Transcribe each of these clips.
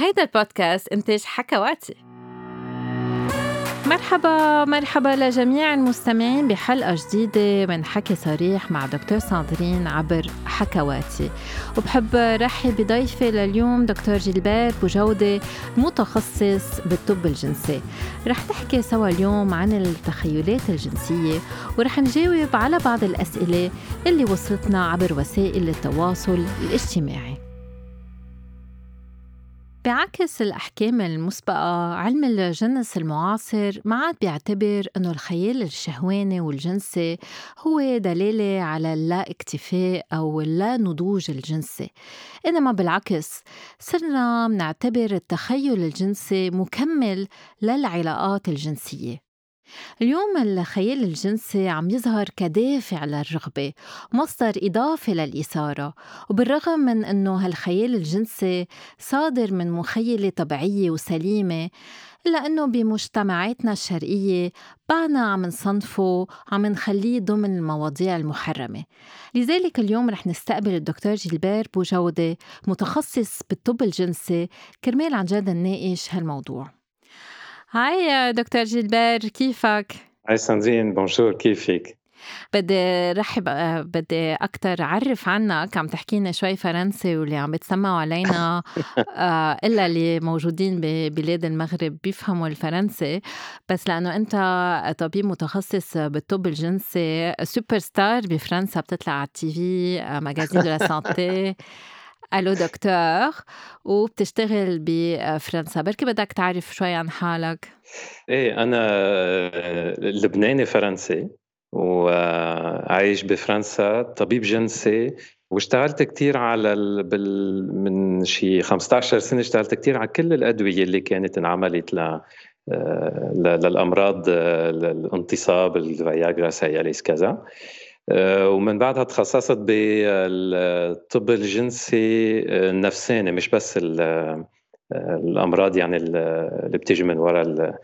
هيدا البودكاست إنتاج حكواتي. مرحبا مرحبا لجميع المستمعين بحلقة جديدة من حكي صريح مع دكتور ساندرين عبر حكواتي. وبحب رحب بضيفي لليوم دكتور جيلبير بوجودة متخصص بالطب الجنسي. رح نحكي سوا اليوم عن التخيلات الجنسية ورح نجاوب على بعض الأسئلة اللي وصلتنا عبر وسائل التواصل الاجتماعي. بعكس الأحكام المسبقة علم الجنس المعاصر ما عاد بيعتبر أنه الخيال الشهواني والجنسي هو دلالة على اللا اكتفاء أو اللا نضوج الجنسي. إنما بالعكس صرنا منعتبر التخيل الجنسي مكمل للعلاقات الجنسية. اليوم الخيال الجنسي عم يظهر كدافع للرغبة مصدر إضافة للإثارة. وبالرغم من أنه هالخيال الجنسي صادر من مخيلة طبيعية وسليمة إلا أنه بمجتمعاتنا الشرقية بعنا عم نصنفه عم نخليه ضمن المواضيع المحرمة. لذلك اليوم رح نستقبل الدكتور جيلبير بوجودة متخصص بالطب الجنسي كرمال عن جد نناقش هالموضوع. هاي دكتور جيلبير كيفك؟ هاي ساندرين بونجور كيفك؟ بدي رحب بدي أكتر أعرف عنك. عم تحكينا شوي فرنسي واللي عم بتسمعوا علينا. آه، إلا اللي موجودين ببلاد المغرب بيفهموا الفرنسي. بس لأنه أنت طبيب متخصص بالطب الجنسي سوبر ستار بفرنسا بتطلع على ال TV Magazine de la santé. Allô docteurs وبتشتغل بفرنسا بركي بدك تعرف شوي عن حالك؟ إيه أنا لبناني فرنسي وعايش بفرنسا طبيب جنسي واشتغلت كثير على ال... بال... من شي 15 سنة اشتغلت كثير على كل الأدوية اللي كانت انعملت ل... للأمراض الانتصاب الفياجرا سياليس كذا. آه، ومن بعدها تخصصت بالطب الجنسي النفساني مش بس الأمراض يعني اللي بتيجي من وراء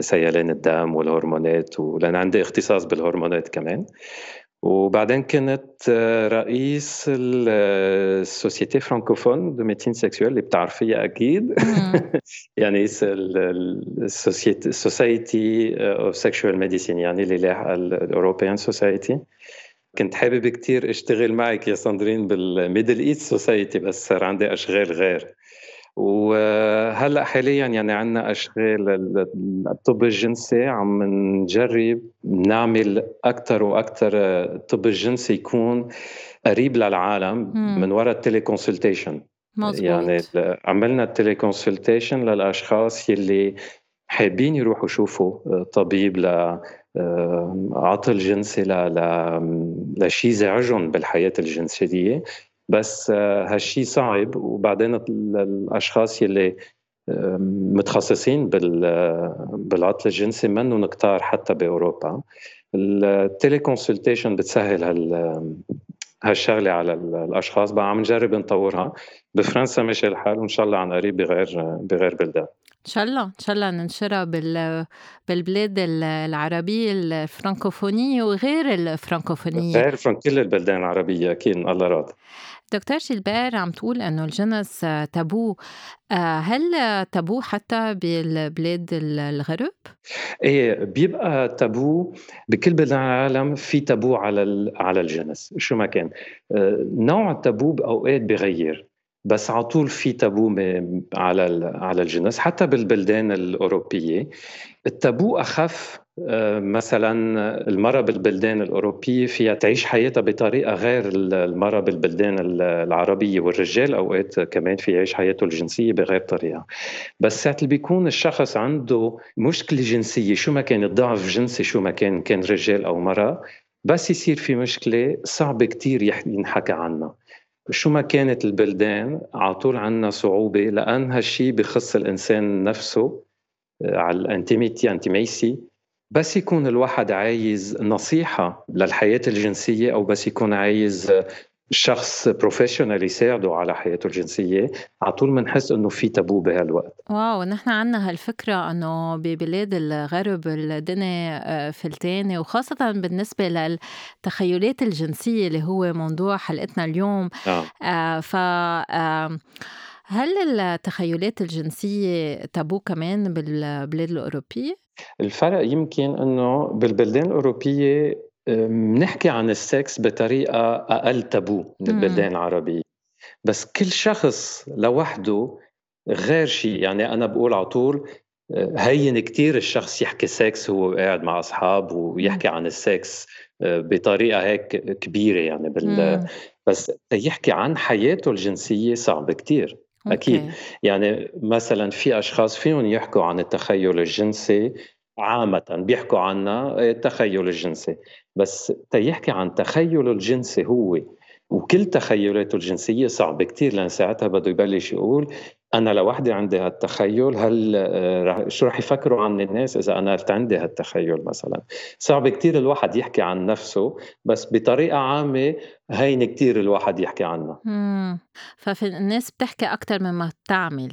سيلان الدم والهرمونات ولأن عندي اختصاص بالهرمونات كمان. وبعدين كنت رئيس ال Société Francophone de Médecine Sexuelle اللي بتعرفيها أكيد. يعني ال Society of Sexual Medicine يعني اللي لاحقه ال European Society كنت حابب كتير أشتغل معك يا ساندرين بال Middle East Society بس صار عندي أشغال غير. وهلأ حاليا يعني عندنا أشغال الطب الجنسي عم نجرب نعمل أكثر وأكثر الطب الجنسي يكون قريب للعالم من وراء ال teleconsultation يعني عملنا ال teleconsultation للأشخاص يلي حابين يروحوا يشوفوا طبيب ل عطل جنسي لشيء زعجهم بالحياة الجنسية. بس آه، هالشيء صعب. وبعدين الأشخاص يلي متخصصين بالعطل الجنسي منهم كتار حتى بأوروبا. التيلي كونسلتيشن بتسهل هال هالشغلة على الأشخاص. بقى عم نجرب نطورها. بفرنسا ماشي الحال وإن شاء الله عن قريب بغير بغير بلدان. إن شاء الله إن شاء الله ننشرها بال بالبلاد العربية الفرنكوفونية وغير الفرنكوفونية. غير كل البلدان العربية أكيد الله راضي. دكتور جيلبير عم تقول إنه الجنس تابو. آه، هل تابو حتى بالبلاد الغرب؟ إيه بيبقى تابو بكل بلدان العالم في تابو على على الجنس. شو ما كان. آه، نوع التابو بأوقات بغير بس على طول في تابو على على الجنس حتى بالبلدان الأوروبية. التابو أخف آه، مثلا المرأة بالبلدان الأوروبية فيها تعيش حياتها بطريقة غير المرأة بالبلدان العربية والرجال أوقات كمان في يعيش حياته الجنسية بغير طريقة. بس ساعة اللي بيكون الشخص عنده مشكلة جنسية شو ما كان ضعف جنسي شو ما كان كان رجال أو مرأة بس يصير في مشكلة صعب كتير ينحكى عنها. شو ما كانت البلدان على طول عندنا صعوبة لأن هالشي بخص الإنسان نفسه. على ال intimité intimacy. بس يكون الواحد عايز نصيحة للحياة الجنسية أو بس يكون عايز شخص professional يساعده على حياته الجنسية على طول بنحس إنه في تابو بهالوقت. wow نحن عندنا هالفكرة إنه ببلاد الغرب الدنيا آه، فلتانة. وخاصة بالنسبة للتخيلات الجنسية اللي هو موضوع حلقتنا اليوم. آه. آه ف آه هل التخيلات الجنسية تابو كمان بالبلاد الأوروبية؟ الفرق يمكن إنه بالبلدان الأوروبية بنحكي عن السكس بطريقة أقل تابو من البلدان العربية. بس كل شخص لوحده غير شيء. يعني أنا بقول على طول هين كتير الشخص يحكي سكس وهو قاعد مع أصحاب ويحكي عن السكس آه، بطريقة هيك كبيرة يعني بال... بس يحكي عن حياته الجنسية صعب كتير. أكيد أوكي. يعني مثلا في أشخاص فيهم يحكوا عن التخيل الجنسي عامة بيحكوا عنها التخيل الجنسي بس تيحكي عن تخيله الجنسي هو وكل تخيلاته الجنسية صعب كتير لأن ساعتها بده يبلش يقول أنا لوحدي عندي هالتخيل هل شو رح يفكروا عن الناس إذا أنا عندي هالتخيل مثلا؟ صعب كتير الواحد يحكي عن نفسه بس بطريقة عامة هين كتير الواحد يحكي عنها. ففي الناس بتحكي أكتر مما بتعمل.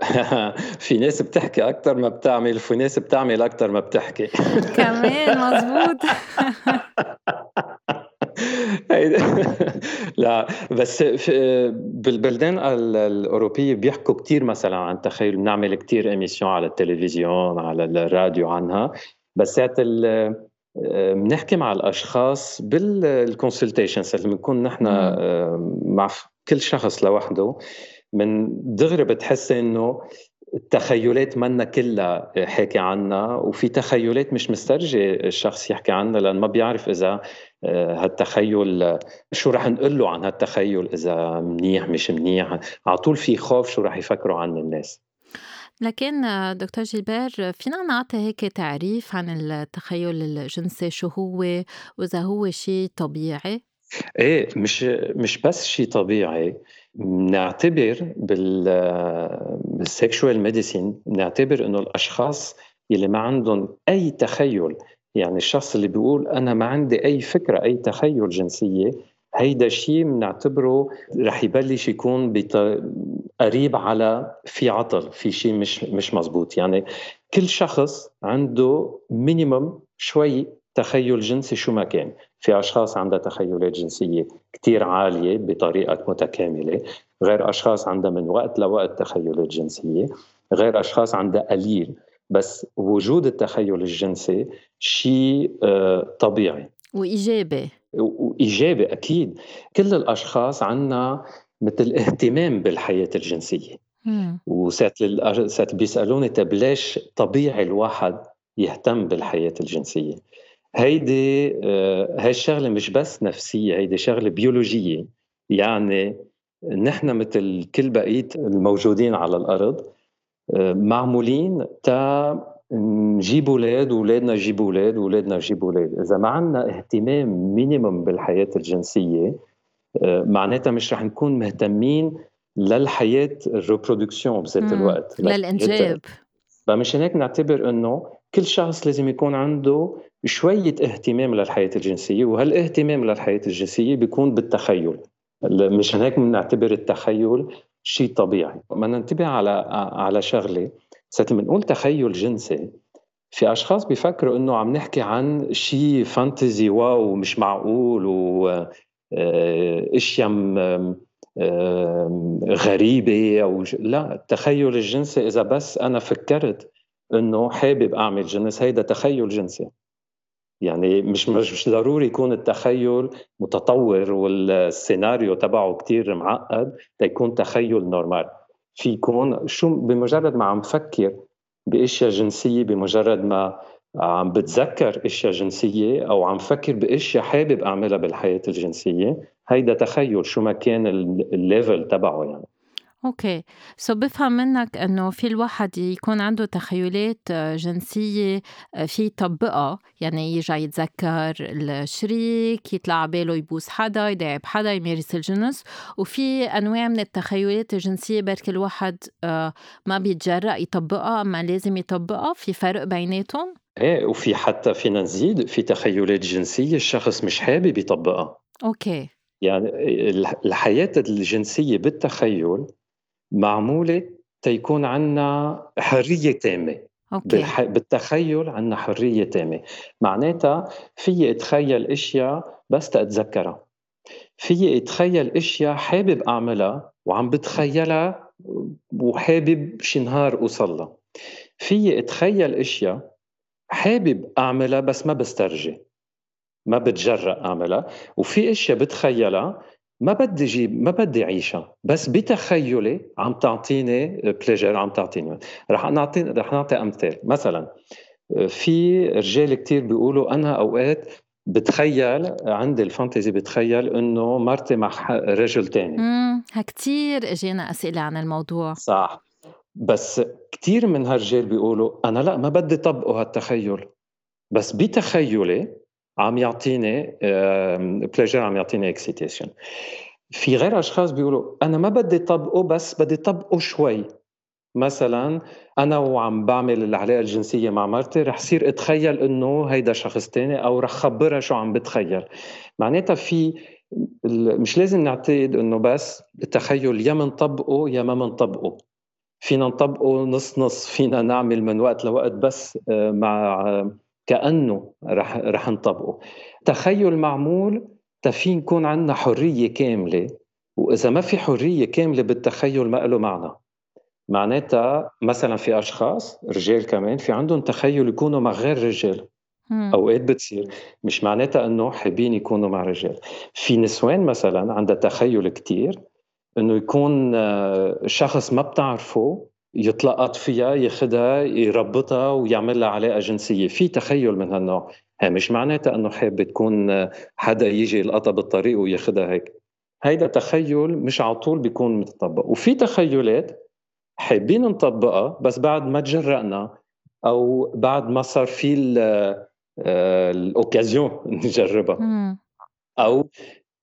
في ناس بتحكي أكتر ما بتعمل وفي ناس بتعمل أكتر ما بتحكي. كمان مزبوط لا بس بالبلدان الأوروبية بيحكوا كثير مثلا عن التخيل بنعمل كثير ايميسيون على التلفزيون على الراديو عنها. بس ساعه بنحكي مع الأشخاص بالكونسلتيشنز اللي بنكون نحن مع كل شخص لوحده. من دغري بتحس إنه التخيلات منا كلها حاكي عنها وفي تخيلات مش مسترجي الشخص يحكي عنها لأن ما بيعرف إذا آه، هالتخيل شو رح نقول له عن هالتخيل إذا منيح مش منيح؟ على طول في خوف شو رح يفكروا عن الناس. لكن دكتور جيلبير فينا نعطي هيك تعريف عن التخيل الجنسي شو هو وإذا هو شيء طبيعي؟ إيه مش مش بس شيء طبيعي بنعتبر بال بال sexual medicine بنعتبر إنه الأشخاص يلي ما عندهم أي تخيل يعني الشخص اللي بيقول أنا ما عندي أي فكرة أي تخيل جنسية هيدا شيء بنعتبره رح يبلش يكون بط... قريب على في عطل في شيء مش مش مزبوط. يعني كل شخص عنده مينيمم شوي تخيل جنسي شو ما كان. في أشخاص عندها تخيلات جنسية كتير عالية بطريقة متكاملة. غير أشخاص عندها من وقت لوقت تخيلات جنسية. غير أشخاص عندها قليل. بس وجود التخيل الجنسي شيء آه، طبيعي. وإيجابي. وإيجابي أكيد. كل الأشخاص عندنا مثل اهتمام بالحياة الجنسية. وساعة ساعة بيسألوني طب ليش طبيعي الواحد يهتم بالحياة الجنسية؟ هيدي آه، هاي الشغلة مش بس نفسية هيدي شغلة بيولوجية. يعني نحن مثل كل بقية الموجودين على الأرض آه، معمولين تا نجيب أولاد واولادنا يجيبوا أولاد واولادنا يجيبوا أولاد، اذا ما عندنا اهتمام مينيمم بالحياة الجنسية. آه، معناتها مش رح نكون مهتمين للحياة ال reproduction بذات الوقت. للإنجاب. فمشان هيك نعتبر إنه كل شخص لازم يكون عنده شوية اهتمام للحياة الجنسية وهالاهتمام للحياة الجنسية بيكون بالتخيل. مشان هيك بنعتبر التخيل شيء طبيعي. بدنا ننتبه على على شغلة. ساعة بنقول تخيل جنسي في أشخاص بيفكروا إنه عم نحكي عن شيء fantasy wow مش معقول و آه، إشياء غريبة أو لا التخيل الجنسي إذا بس أنا فكرت إنه حابب أعمل جنس هيدا تخيل جنسي. يعني مش مش ضروري يكون التخيل متطور والسيناريو تبعه كتير معقد تيكون تخيل نورمال. في يكون شو بمجرد ما عم فكر بأشياء جنسية بمجرد ما عم بتذكر أشياء جنسية أو عم فكر بأشياء حابب أعملها بالحياة الجنسية هيدا تخيل شو ما كان ال level تبعه يعني. okay so بفهم منك إنه في الواحد يكون عنده تخيلات آه، جنسية آه، في يطبقها يعني يرجع يتذكر الشريك يطلع باله يبوس حدا يداعب حدا يمارس الجنس. وفي أنواع من التخيلات الجنسية بركي الواحد آه، ما بيتجرأ يطبقها أما لازم يطبقها. في فرق بيناتهم؟ إيه وفي حتى فينا نزيد في تخيلات جنسية الشخص مش حابب يطبقها. okay. يعني الحياة الجنسية بالتخيل معمولة تيكون عندنا حرية تامة. okay. بالتخيل عندنا حرية تامة. معناتها في أتخيل اشياء بس تتذكرها في أتخيل اشياء حابب أعملها وعم بتخيلها وحابب شي نهار اوصل لها في أتخيل اشياء حابب أعملها بس ما بسترجي. ما بتجرأ أعملها. وفي اشياء بتخيلها ما بدي جيب ما بدي اعيشها بس بتخيلي عم تعطيني بليجر عم تعطيني. رح نعطي رح نعطي أمثال. مثلا في رجال كتير بيقولوا أنا أوقات بتخيل عندي الفانتزي بتخيل إنه مرتي مع رجل تاني. امم كثير إجينا أسئلة عن الموضوع. صح. بس كتير من هالرجال بيقولوا أنا لا ما بدي طبقه هالتخيل. بس بتخيلي عم يعطيني pleasure عم يعطيني excitation في غير اشخاص بيقولوا أنا ما بدي طبقه بس بدي طبقه شوي مثلا أنا وعم بعمل العلاقه الجنسيه مع مرتي رح صير اتخيل انه هيدا شخص تاني أو رح خبرها شو عم بتخيل معناتها في مش لازم نعتقد انه بس التخيل يا منطبقه يا ما منطبقه فينا نطبقه نص نص فينا نعمل من وقت لوقت بس مع كأنه رح رح نطبقه. تخيل معمول تفي نكون عندنا حرية كاملة وإذا ما في حرية كاملة بالتخيل ما له معنى. معناتها مثلا في أشخاص رجال كمان في عندهم تخيل يكونوا مع غير رجال. أوقات بتصير. مش معناتها إنه حابين يكونوا مع رجال. في نسوان مثلا عندها تخيل كتير إنه يكون آه، شخص ما بتعرفه يتلقط فيها ياخذها يربطها ويعمل لها علاقه جنسية. في تخيل من هالنوع. هي مش معناتها إنه حابه تكون حدا يجي يلقطها بالطريق وياخذها هيك. هيدا تخيل مش على طول بيكون متطبق. وفي تخيلات حابين نطبقها بس بعد ما تجرأنا أو بعد ما صار في آه، الأوكازيون نجربها. أو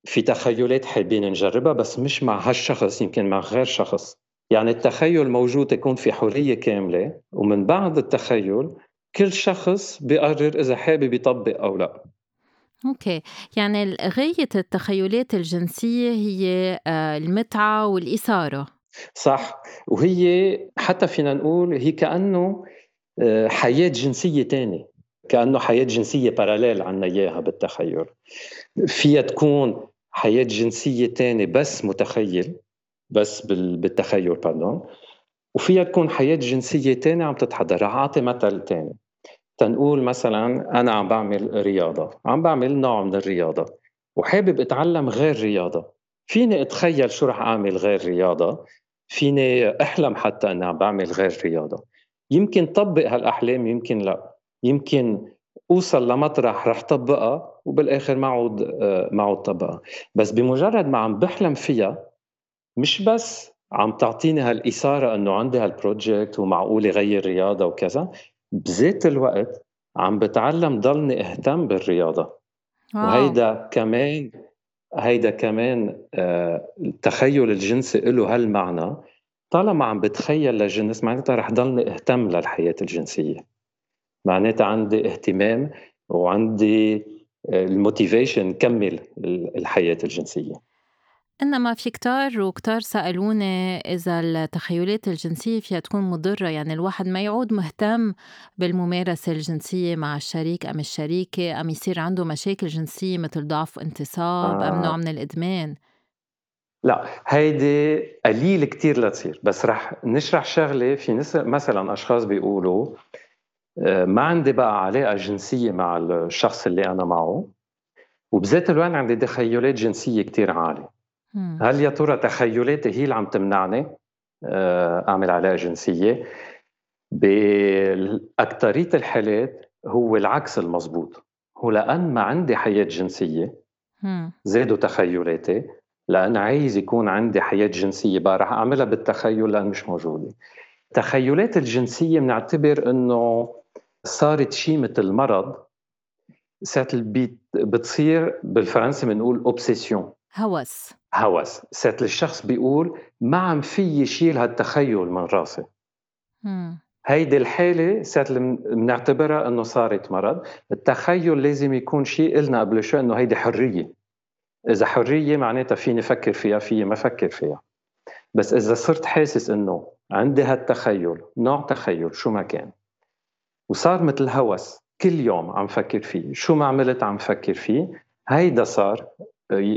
في تخيلات حابين نجربها بس مش مع هالشخص يمكن مع غير شخص. يعني التخيل موجود يكون في حرية كاملة ومن بعد التخيل كل شخص بيقرر إذا حابب يطبق أو لا. أوكي. يعني غاية التخيلات الجنسية هي آه، المتعة والإثارة. صح. وهي حتى فينا نقول هي كأنه آه، حياة جنسية تانية كأنه حياة جنسية باراليل عنا إياها بالتخيل. فيها تكون حياة جنسية تانية بس متخيل. بس بالتخيل باردون وفيها تكون حياة جنسية تانية عم تتحضر رح أعطي مثل تاني. تنقول مثلا أنا عم بعمل رياضة عم بعمل نوع من الرياضة وحابب أتعلم غير رياضة. فيني أتخيل شو رح أعمل غير رياضة؟ فيني أحلم حتى أني عم بعمل غير رياضة. يمكن طبق هالأحلام يمكن لا. يمكن أوصل لمطرح رح طبقها وبالآخر ما عود ما عود طبقها. بس بمجرد ما عم بحلم فيها مش بس عم تعطيني هالإثارة إنه عندي هالبروجكت ومعقول غير رياضة وكذا بذات الوقت عم بتعلم ضلني أهتم بالرياضة. وهيدا كمان هيدا كمان آه، التخيل الجنسي له هالمعنى. طالما عم بتخيل لجنس معناتها رح ضلني أهتم للحياة الجنسية. معناتها عندي اهتمام وعندي آه، الموتيفيشن كمل الحياة الجنسية. إنما في كتار وكتار سألوني إذا التخيلات الجنسية فيها تكون مضرة يعني الواحد ما يعود مهتم بالممارسة الجنسية مع الشريك أم الشريكة أم يصير عنده مشاكل جنسية مثل ضعف انتصاب آه. أم نوع من الإدمان لا هيدي قليل كتير لتصير بس رح نشرح شغلة في. مثلا أشخاص بيقولوا آه، ما عندي بقى علاقة جنسية مع الشخص اللي أنا معه وبذات الوقت عندي تخيلات جنسية كتير عالية هل يا ترى تخيلاتي هي اللي عم تمنعني آه، أعمل علاقة جنسية؟ باكثريه الحالات هو العكس المضبوط هو لأن ما عندي حياة جنسية زادوا تخيلاتي لأن عايز يكون عندي حياة جنسية بقى رح أعملها بالتخيل لأن مش موجودة. التخيلات الجنسية بنعتبر إنه صارت شيء مثل مرض ساعة بتصير بالفرنسي بنقول اوبسيسيون هوس. هوس. ساعة الشخص بيقول ما عم في يشيل هالتخيل من راسي. هيدي الحالة ساعة بنعتبرها إنه صارت مرض، التخيل لازم يكون شيء قلنا قبل شوي إنه هيدي حرية. إذا حرية معناتها فيني فكر فيها فيي ما فكر فيها. بس إذا صرت حاسس إنه عندي هالتخيل نوع تخيل شو ما كان. وصار مثل هوس. كل يوم عم فكر فيه. شو ما عملت عم فكر فيه. هيدا صار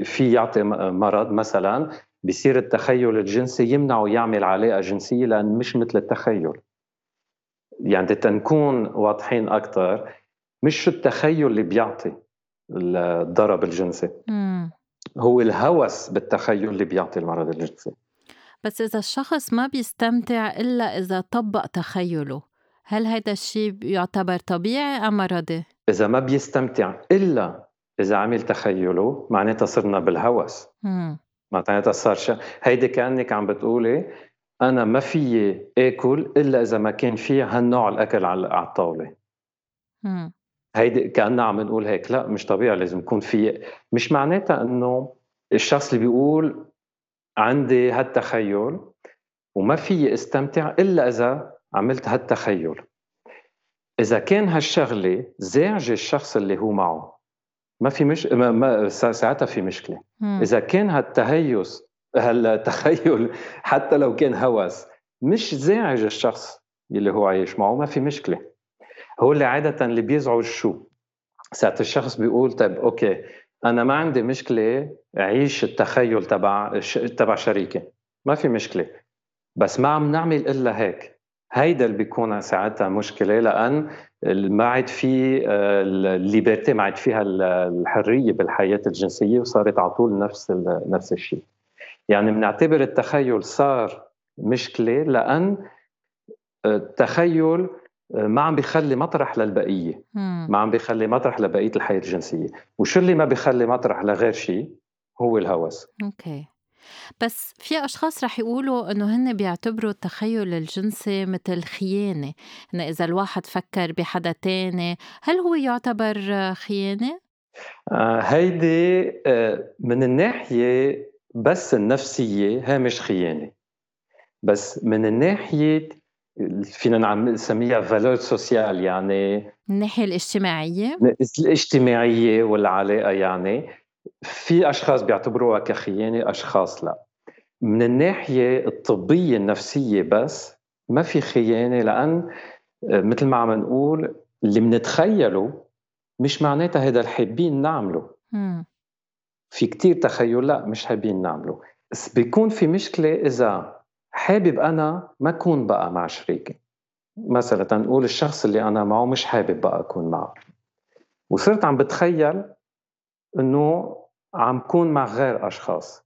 في يعطي مرض مثلا بصير التخيل الجنسي يمنعه يعمل علاقة جنسية لأن مش مثل التخيل يعني تنكون واضحين أكثر مش التخيل اللي بيعطي الضرب الجنسي مم. هو الهوس بالتخيل اللي بيعطي المرض الجنسي بس إذا الشخص ما بيستمتع إلا إذا طبق تخيله هل هيدا الشيء يعتبر طبيعي أم مرضي؟ إذا ما بيستمتع إلا إذا عمل تخيله معناتها صرنا بالهوس. معناتها صار شيء. هيدي كأنك عم بتقولي أنا ما فيي آكل إلا إذا ما كان في هالنوع الأكل على الطاولة. مم. هيدي كأننا عم نقول هيك. لا مش طبيعي لازم يكون في. مش معناتها إنه الشخص اللي بيقول عندي هالتخيل وما في استمتع إلا إذا عملت هالتخيل. إذا كان هالشغلة زعج الشخص اللي هو معه. ما في مش ما, ما ساعتها في مشكلة. مم. إذا كان هالتهيس هالتخيل حتى لو كان هوس مش زاعج الشخص اللي هو عايش معه ما في مشكلة. هو اللي عادة اللي بيزعج شو؟ ساعة الشخص بيقول طيب أوكي أنا ما عندي مشكلة أعيش التخيل تبع تبع شريكي. ما في مشكلة. بس ما عم نعمل إلا هيك. هيدا اللي بيكون ساعتها مشكلة لأن ما عاد في آه، الليبرتي ما عاد فيها الحرية بالحياة الجنسية وصارت على طول نفس نفس الشيء. يعني بنعتبر التخيل صار مشكلة لأن التخيل آه، ما عم بيخلي مطرح للبقية. ما عم بيخلي مطرح لبقية الحياة الجنسية. وشو اللي ما بيخلي مطرح لغير شيء؟ هو الهوس. okay. بس في أشخاص رح يقولوا إنه هن بيعتبروا التخيل الجنسي مثل خيانة. إنه إذا الواحد فكر بحدا تاني هل هو يعتبر خيانة؟ آه هيدي آه من الناحية بس النفسية هي مش خيانة. بس من الناحية فينا نسميها valeur sociale يعني الناحية الاجتماعية؟ الاجتماعية والعلاقة يعني. في أشخاص بيعتبروها كخيانة أشخاص لا. من الناحية الطبية النفسية بس ما في خيانة لأن آه، مثل ما عم نقول اللي بنتخيله مش معناتها هذا الحابين نعمله. في كتير تخيل لا مش حابين نعمله. بس بيكون في مشكلة إذا حابب أنا ما أكون بقى مع شريكي. مثلا تنقول الشخص اللي أنا معه مش حابب بقى أكون معه. وصرت عم بتخيل إنه عم كون مع غير أشخاص.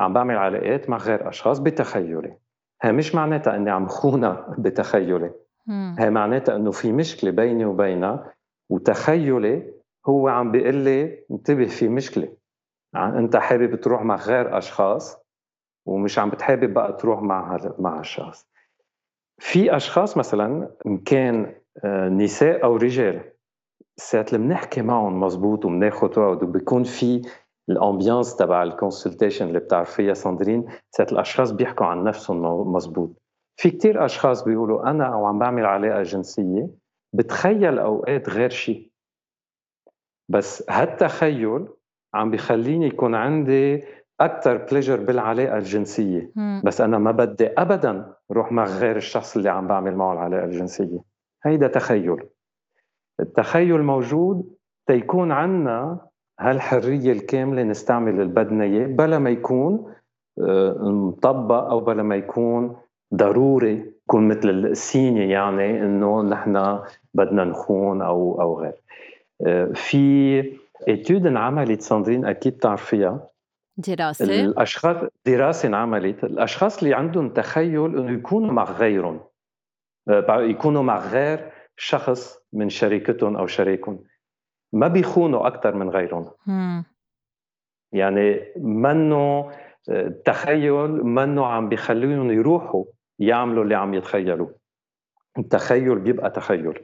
عم بعمل علاقات مع غير أشخاص بتخيلي. هي مش معناتها إني عم خونها بتخيلي. هي معناتها إنه في مشكلة بيني وبينها وتخيلي هو عم بيقول لي انتبه في مشكلة. أنت حابب تروح مع غير أشخاص ومش عم بتحابب بقى تروح مع مع هالشخص في أشخاص مثلا إن كان آه، نساء أو رجال. ساعة اللي بنحكي معهم مزبوط وبناخذ وعد وبيكون في ال ambiance تبع ال consultation اللي بتعرفيها ساندرين. ساعة الأشخاص بيحكوا عن نفسهم مزبوط. في كتير أشخاص بيقولوا أنا أو عم بعمل علاقه جنسيه بتخيل أوقات غير شيء بس هالتخيل عم بخليني يكون عندي أكثر بليجر بالعلاقه الجنسيه بس أنا ما بدي ابدا روح مع غير الشخص اللي عم بعمل معه العلاقه الجنسيه هيدا تخيل. التخيل موجود تيكون عنا هالحرية الكاملة نستعمل البدنية بلا ما يكون آه، مطبق أو بلا ما يكون ضروري يكون مثل السينية يعني إنه نحن بدنا نخون أو أو غير. آه، في إتيود انعملت ساندرين أكيد تعرفيها. دراسة؟ الأشخاص دراسة انعملت. الأشخاص اللي عندهم تخيل إنه يكونوا مع غيرهم. آه، يكونوا مع غير شخص من شريكتهم أو شريكهم. ما بيخونوا أكثر من غيرهم. يعني منه التخيل منه عم بيخليهم يروحوا يعملوا اللي عم يتخيلوا. التخيل بيبقى تخيل.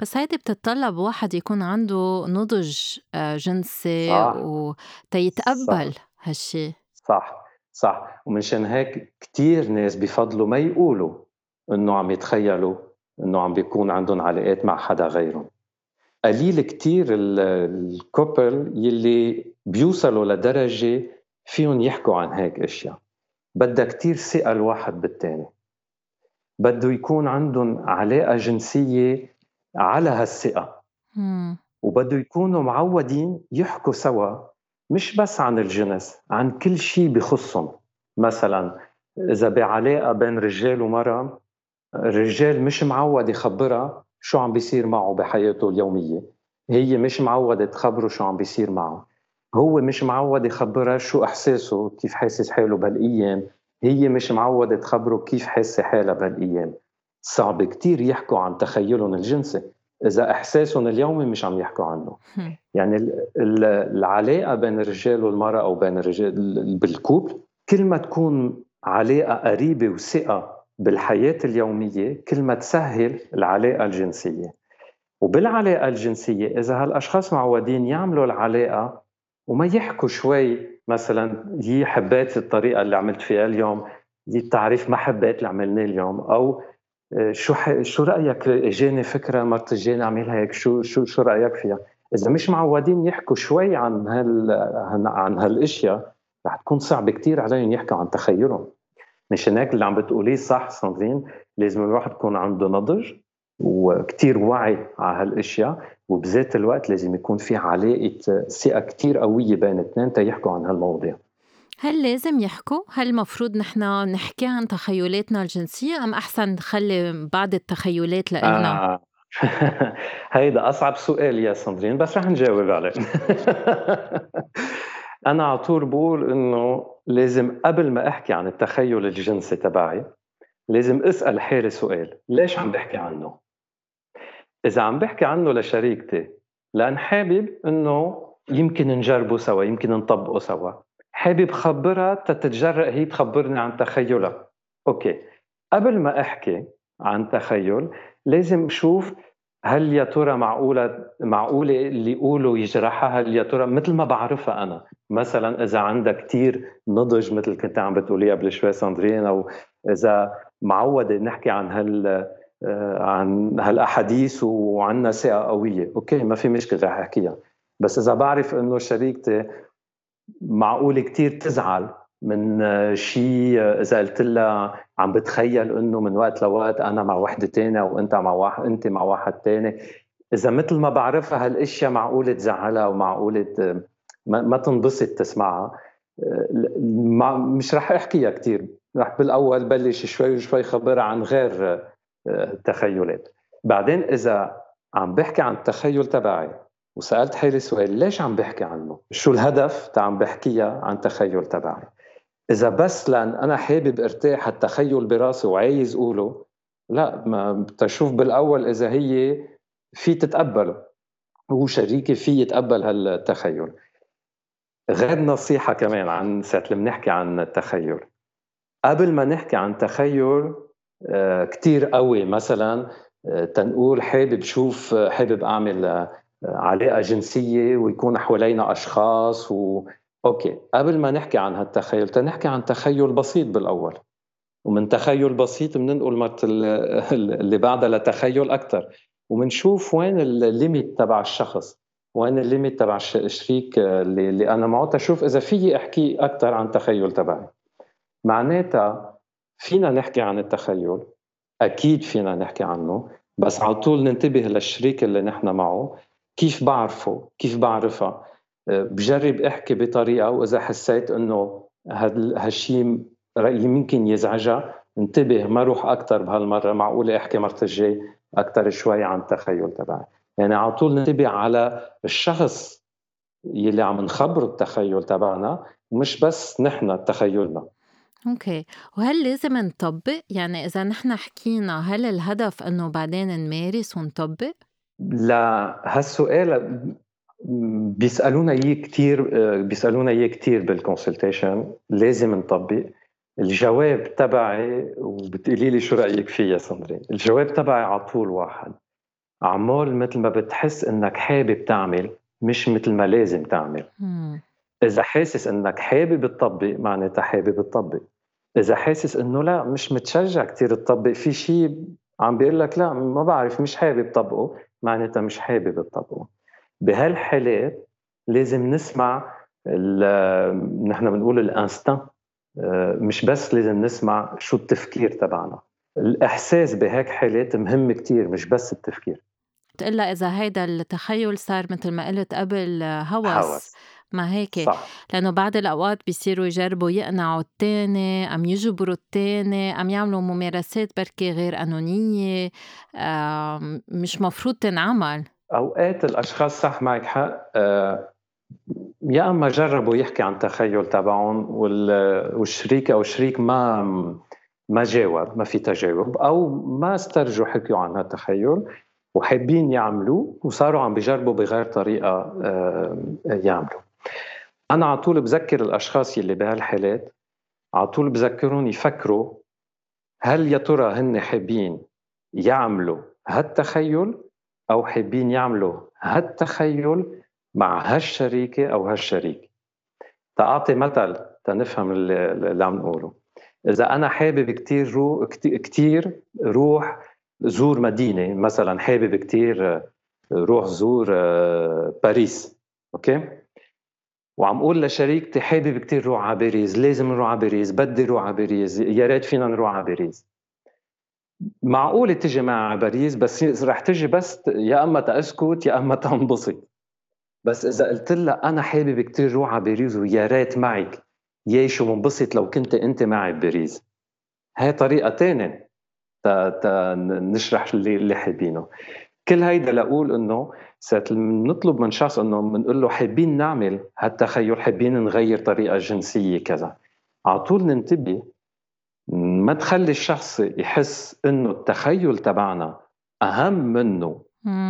بس هيدي بتتطلب واحد يكون عنده نضج آه، جنسي وتيتقبل هالشي. صح. صح. ومنشان هيك كتير ناس بفضلوا ما يقولوا إنه عم يتخيلوا. إنه عم بيكون عندهم علاقات مع حدا غيرهم. قليل كتير الكوبل يلي بيوصلوا لدرجة فيهم يحكوا عن هيك أشياء. بدها كتير ثقة الواحد بالتاني. بده يكون عندهم علاقة جنسية على هالثقة. وبده يكونوا معودين يحكوا سوا مش بس عن الجنس عن كل شيء بخصهم. مثلا إذا بعلاقة بين رجال ومرأة الرجال مش معود يخبرها شو عم بيصير معه بحياته اليومية. هي مش معودة تخبره شو عم بيصير معه. هو مش معود يخبرها شو إحساسه كيف حاسس حاله بهالأيام. هي مش معودة تخبره كيف حاسة حالها بهالأيام. صعب كتير يحكوا عن تخيلهم الجنسي. إذا إحساسهم اليومي مش عم يحكوا عنه. يعني العلاقة بين الرجال والمرأة أو بين الرجال بالكوب كل ما تكون علاقة قريبة وثقة بالحياة اليومية كل ما تسهل العلاقة الجنسية. وبالعلاقة الجنسية إذا هالأشخاص معودين يعملوا العلاقة وما يحكوا شوي مثلا هي حبيت الطريقة اللي عملت فيها اليوم هي التعريف ما حبيت اللي عملناه اليوم أو آه، شو ح... شو رأيك إجاني فكرة مرت اجاني اعملها هيك شو شو شو رأيك فيها؟ إذا مش معودين يحكوا شوي عن هال عن هالأشياء رح تكون صعب كتير عليهم يحكوا عن تخيلهم. مشان هيك اللي عم بتقوليه صح ساندرين لازم الواحد يكون عنده نضج وكتير وعي على هالأشياء وبذات الوقت لازم يكون في علاقة ثقة كتير قوية بين الاثنين تيحكوا عن هالمواضيع هل لازم يحكوا؟ هل المفروض نحن نحكي عن تخيلاتنا الجنسية أم أحسن نخلي بعض التخيلات لإلنا؟ آه. هيدا أصعب سؤال يا ساندرين بس رح نجاوب عليه أنا على طول بقول إنه لازم قبل ما أحكي عن التخيل الجنسي تبعي لازم أسأل حالي سؤال ليش عم بحكي عنه؟ إذا عم بحكي عنه لشريكتي لأن حابب إنه يمكن نجربه سوا يمكن نطبقه سوا. حابب خبرها تتجرأ هي تخبرني عن تخيلها. أوكي. قبل ما أحكي عن تخيل لازم أشوف هل يا ترى معقولة معقولة اللي يقولوا يجرحها؟ هل يا ترى مثل ما بعرفها أنا مثلا إذا عندها كثير نضج مثل كنت عم بتقولي قبل شوي ساندرين أو إذا معودة نحكي عن هال آه، عن هالأحاديث وعندنا ثقه قوية. أوكي ما في مشكلة رح أحكيها. بس إذا بعرف إنه شريكتي معقول كتير تزعل من شيء إذا قلت لها عم بتخيل إنه من وقت لوقت أنا مع وحدة تانية وإنت مع واحد إنت مع واحد تاني إذا مثل ما بعرفها هالأشياء معقولة تزعلها ومعقولة ما تنبسط تسمعها مش رح أحكيها كثير رح بالأول بلش شوي شوي خبرها عن غير التخيلات بعدين إذا عم بحكي عن التخيل تبعي وسألت حالي سؤال ليش عم بحكي عنه؟ شو الهدف تا عم بحكيها عن تخيل تبعي؟ إذا بس لأن أنا حابب أرتاح التخيل براسي وعايز أقوله لا ما بتشوف بالأول إذا هي في تتقبله. هو شريكي في يتقبل هالتخيل. غير نصيحة كمان عن ساعة اللي بنحكي عن التخيل. قبل ما نحكي عن تخيل آه، كتير قوي. مثلا آه، تنقول حابب شوف حابب أعمل علاقة جنسية ويكون حوالينا أشخاص و okay قبل ما نحكي عن هالتخيل تنحكي عن تخيل بسيط بالأول. ومن تخيل بسيط بننقل المرة اللي بعدها لتخيل أكثر وبنشوف وين ال limit تبع الشخص وين الليميت تبع الشريك اللي, اللي أنا معه. تشوف إذا فيي أحكي أكثر عن التخيل تبعي. معناتها فينا نحكي عن التخيل أكيد فينا نحكي عنه. بس على طول ننتبه للشريك اللي نحن معه. كيف بعرفه؟ كيف بعرفها؟ آه، بجرب احكي بطريقة وإذا حسيت إنه هالشيء يمكن يزعجها انتبه ما روح أكثر بهالمرة معقولة أحكي مرت الجاي أكثر شوي عن التخيل تبعي. يعني على طول ننتبه على الشخص يلي عم نخبره التخيل تبعنا ومش بس نحن تخيلنا. okay. وهل لازم نطبق؟ يعني إذا نحن حكينا هل الهدف إنه بعدين نمارس ونطبق؟ لهالسؤال بيسألونا اياه كثير بيسألونا اياه كثير بال consultation لازم نطبق. الجواب تبعي وبتقولي لي شو رأيك فيه يا سندرين الجواب تبعي على طول واحد. عمال مثل ما بتحس إنك حابب تعمل مش مثل ما لازم تعمل. إذا حاسس إنك حابب تطبق معناتها حابب تطبق. إذا حاسس إنه لا مش متشجع كثير تطبق. في شيء عم بيقول لك لا ما بعرف مش حابب طبقه معناتها مش حابب تطبقه. بهالحالات لازم نسمع نحن بنقول الانستان آه، مش بس لازم نسمع شو التفكير تبعنا. الإحساس بهيك حالات مهم كتير مش بس التفكير. إلا إذا هيدا التخيل صار مثل ما قلت قبل هوس, هوس. ما هيك؟ صح. لأنه بعض الأوقات بيصيروا يجربوا يقنعوا التاني أم يجبروا التاني أم يعملوا ممارسات بركي غير قانونية مش مفروض تنعمل. أوقات الأشخاص صح معك حق آه، يا أما جربوا يحكي عن تخيل تبعهم والشريك أو الشريك ما ما جاوب ما في تجاوب أو ما استرجوا حكيوا عن هالتخيل وحابين يعملوه وصاروا عم بيجربوا بغير طريقة آه، يعملوا. أنا على طول بذكر الأشخاص يلي بهالحالات على طول بذكرهم يفكروا هل يا ترى هن حابين يعملوا هالتخيل أو حابين يعملوا هالتخيل مع هالشريكة أو هالشريك. تعطي مثل تنفهم اللي عم نقوله. إذا أنا حابب كثير رو كثير روح زور مدينة مثلا حابب كثير روح زور باريس okay؟ وعم أقول لشريكتي حابب كثير روح على باريس لازم نروح على باريس بدي روح على باريس يا ريت فينا نروح على باريس. معقول تجي على باريس بس رح تجي بس يا أما تأسكت يا أما تنبسط. بس إذا قلت لها أنا حابب كثير روح على باريس ويا ريت معك. يا شو منبسط لو كنت أنت معي بباريس. هاي طريقة ثانية تا, تا نشرح اللي اللي حابينه. كل هيدا لأقول إنه ساعة نطلب من شخص إنه بنقول له حابين نعمل هالتخيل حابين نغير طريقة جنسية كذا. على طول ننتبه ما تخلي الشخص يحس إنه التخيل تبعنا أهم منه.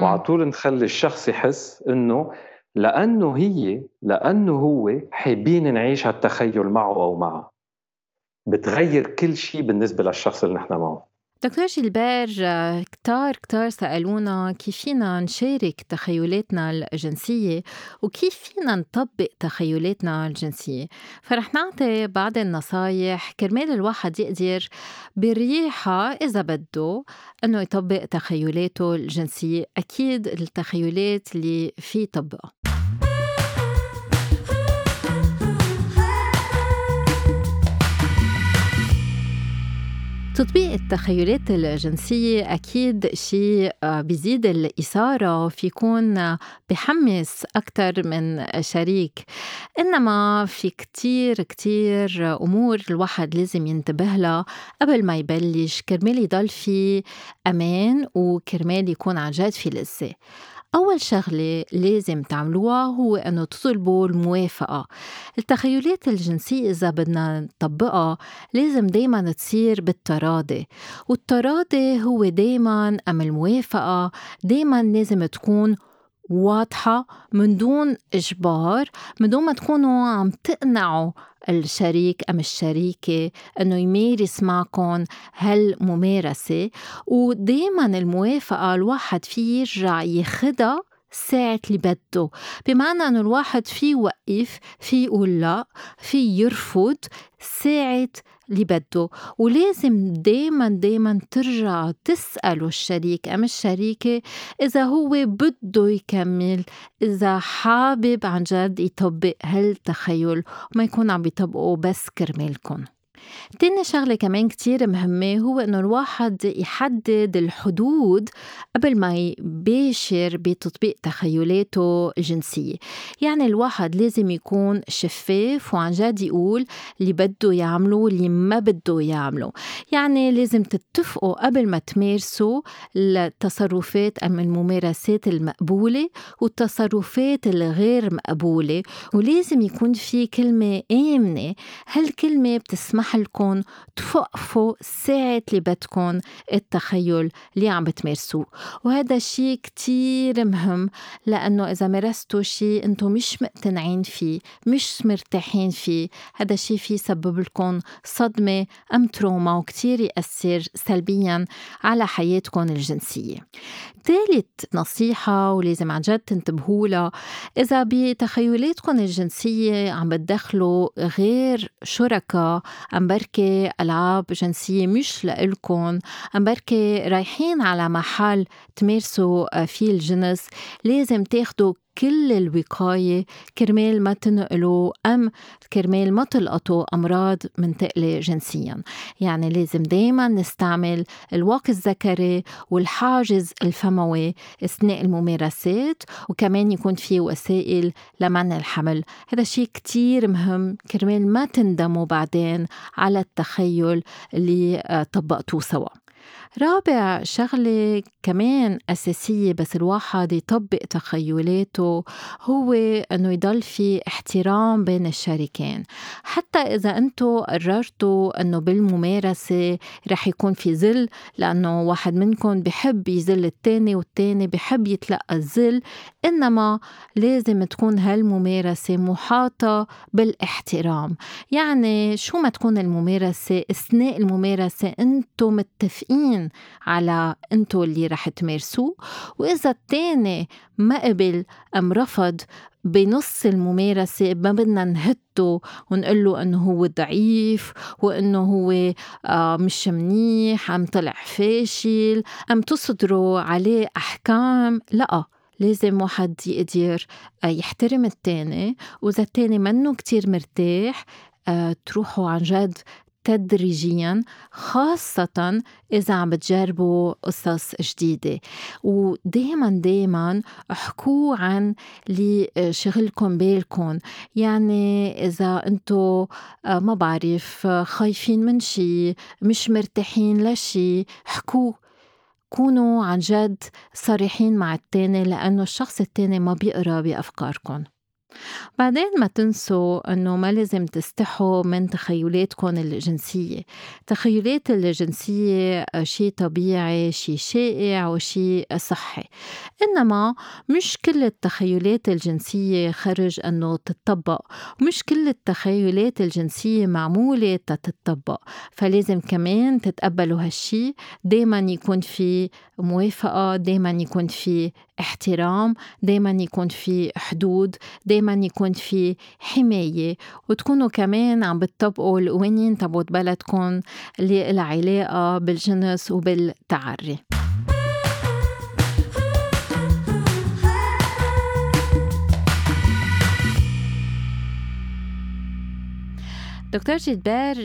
وعلى طول نخلي الشخص يحس إنه لأنه هي لأنه هو حابين نعيش هالتخيل معه أو معها. بتغير كل شيء بالنسبة للشخص اللي نحن معه. دكتور جيلبير كتار كتار سألونا كيف فينا نشارك تخيلاتنا الجنسية وكيف فينا نطبق تخيلاتنا الجنسية. فرح نعطي بعض النصايح كرمال الواحد يقدر بريحة إذا بده أنه يطبق تخيلاته الجنسية. أكيد التخيلات اللي في يطبقها تطبيق التخيلات الجنسية أكيد شيء آه، بيزيد الإثارة في يكون بحمس أكثر من شريك. إنما في كتير كتير أمور الواحد لازم ينتبه لها. قبل ما يبلش كرمال يضل في أمان وكرمال يكون عن جد في لذة. أول شغلة لازم تعملوها هو أنه تطلبوا الموافقة. التخيلات الجنسية إذا بدنا نطبقها لازم دايما تصير بالتراضي والتراضي هو دايما أم الموافقة دايما لازم تكون واضحة من دون إجبار من دون ما تكونوا عم تقنعوا الشريك أم الشريكة أنه يمارس معكم هالممارسة. ودايما الموافقة الواحد فيه يرجع ياخدها ساعة اللي بده. بمعنى أنه الواحد في يوقف في يقول لا في يرفض ساعة اللي بده. ولازم دايما دايما ترجع تسألوا الشريك. أم الشريكة إذا هو بده يكمل إذا حابب عن جد يطبق هالتخيل وما يكون عم يطبقه بس كرمالكم. تاني شغلة كمان كتير مهمة هو إنه الواحد يحدد الحدود قبل ما يباشر بتطبيق تخيلاته الجنسية. يعني الواحد لازم يكون شفاف وعن جد يقول اللي بده يعمله واللي ما بده يعمله. يعني لازم تتفقوا قبل ما تمارسوا التصرفات أم الممارسات المقبولة والتصرفات الغير مقبولة. ولازم يكون في كلمة آمنة. هالكلمة بتسمح لكم توقفوا ساعة اللي بدكم التخيل اللي عم بتمارسوه. وهذا الشيء كتير مهم لأنه إذا مارستوا شيء أنتم مش مقتنعين فيه مش مرتاحين فيه. هذا الشيء في يسبب لكم صدمة أم تروما وكتير يأثر سلبيا على حياتكم الجنسية. ثالث نصيحة ولازم عن جد تنتبهوا لها إذا بتخيلاتكم الجنسية عم بتدخلوا غير شركاء عم بركي ألعاب جنسية مش لإلكن. عم بركي رايحين على محل تمارسوا فيه الجنس. لازم تاخدوا كل الوقاية كرمال ما تنقلوا أم كرمال ما تلقطوا أمراض منتقلة جنسيا. يعني لازم دايما نستعمل الواقي الذكري والحاجز الفموي أثناء الممارسات وكمان يكون في وسائل لمنع الحمل. هذا شيء كتير مهم كرمال ما تندموا بعدين على التخيل اللي آه، طبقتوه سوا. رابع شغلة كمان أساسية بس الواحد يطبق تخيلاته هو أنه يضل في احترام بين الشريكين. حتى إذا أنتوا قررتوا أنه بالممارسة رح يكون في ذل لأنه واحد منكم بحب يذل التاني والتاني بحب يتلقى الذل إنما لازم تكون هالممارسة محاطة بالاحترام. يعني شو ما تكون الممارسة أثناء الممارسة أنتوا متفقين على أنتوا اللي رح تمارسوه وإذا التاني ما قبل أم رفض بنص الممارسة ما بدنا نهته ونقول له إنه هو ضعيف وإنه هو آه، مش منيح عم طلع فاشل أم تصدروا عليه أحكام؟ لا لازم واحد يقدر آه، يحترم التاني وإذا التاني منه كتير مرتاح آه، تروحوا عن جد تدريجيا خاصة إذا عم بتجربوا قصص جديدة. ودايما دايما احكوا عن اللي شغلكم بالكم يعني إذا أنتو آه، ما بعرف خايفين من شي مش مرتاحين لشي احكوا كونوا عن جد صريحين مع التاني لأنه الشخص التاني ما بيقرأ بأفكاركم. بعدين ما تنسوا إنه ما لازم تستحوا من تخيلاتكم الجنسية. تخيلات الجنسية شيء طبيعي شيء شائع وشيء صحي. إنما مش كل التخيلات الجنسية خرج إنه تتطبق. ومش كل التخيلات الجنسية معمولة تتطبق. فلازم كمان تتقبلوا هالشي. دايما يكون في موافقة دايما يكون في احترام دايما يكون في حدود دايما يكون في حماية وتكونوا كمان عم بتطبقوا القوانين تبعت بلدكم اللي لها علاقة بالجنس وبالتعري دكتور جدبار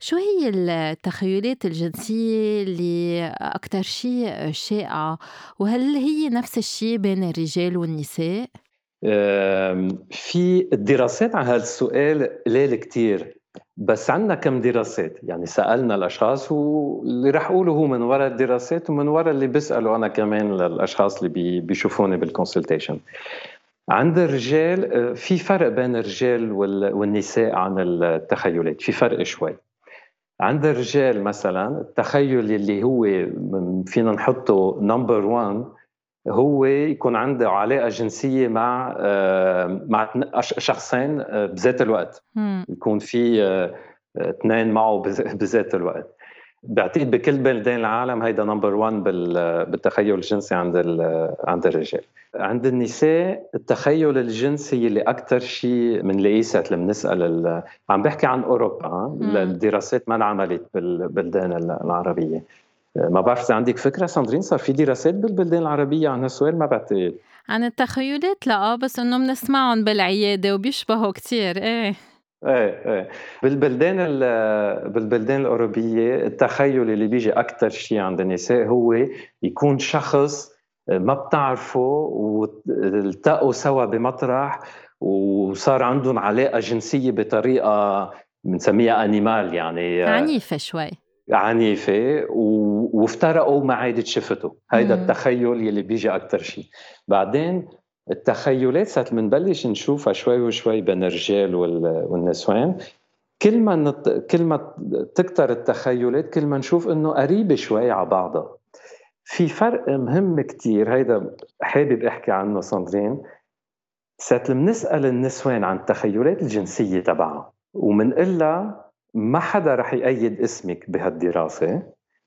شو هي التخيلات الجنسية اللي أكتر شيء شائعة وهل هي نفس الشيء بين الرجال والنساء؟ في الدراسات على هذا السؤال قليل كتير بس عندنا كم دراسات؟ يعني سألنا الأشخاص واللي رح اقوله هو من وراء الدراسات ومن وراء اللي بساله أنا كمان للأشخاص اللي بيشوفوني بال consultation عند الرجال آه، في فرق بين الرجال والنساء عن التخيلات في فرق شوي. عند الرجال مثلا التخيل اللي هو فينا نحطه number 1 هو يكون عنده علاقة جنسية مع آه، مع شخصين آه، بذات الوقت. يكون في اثنين معه بذات الوقت. بعتقد بكل بلدان العالم هيدا نمبر 1 بالتخيل الجنسي عند عند الرجال. عند النساء التخيل الجنسي اللي أكثر شيء بنلاقيه ساعه لما نسأل عم بحكي عن أوروبا الدراسات ما انعملت بالبلدان العربية. ما بعرف إذا عندك فكرة ساندرين صار في دراسات بالبلدان العربية عن هالسؤال ما بعتقد عن التخيلات؟ لا بس إنه بنسمعهم بالعيادة وبيشبهوا كثير إيه. إيه إيه. بالبلدان بالبلدان الأوروبية التخيل اللي بيجي أكثر شيء عند النساء هو يكون شخص ما بتعرفه والتقوا سوا بمطرح وصار عندهم علاقة جنسية بطريقة بنسميها انيمال يعني. عنيفة شوي. عنيفة وافترقوا ما عادت شفته هيدا التخيل يلي بيجي أكثر شيء بعدين التخيلات ساعة بنبلش نشوفها شوي وشوي بين الرجال والنسوان. كل ما نت... كل ما تكتر التخيلات كل ما نشوف إنه قريبة شوي على بعضها. في فرق مهم كتير هيدا حابب أحكي عنه ساندرين. ساعة بنسأل النسوان عن التخيلات الجنسية تبعها ومنقلها ما حدا رح يأيد اسمك بهالدراسة.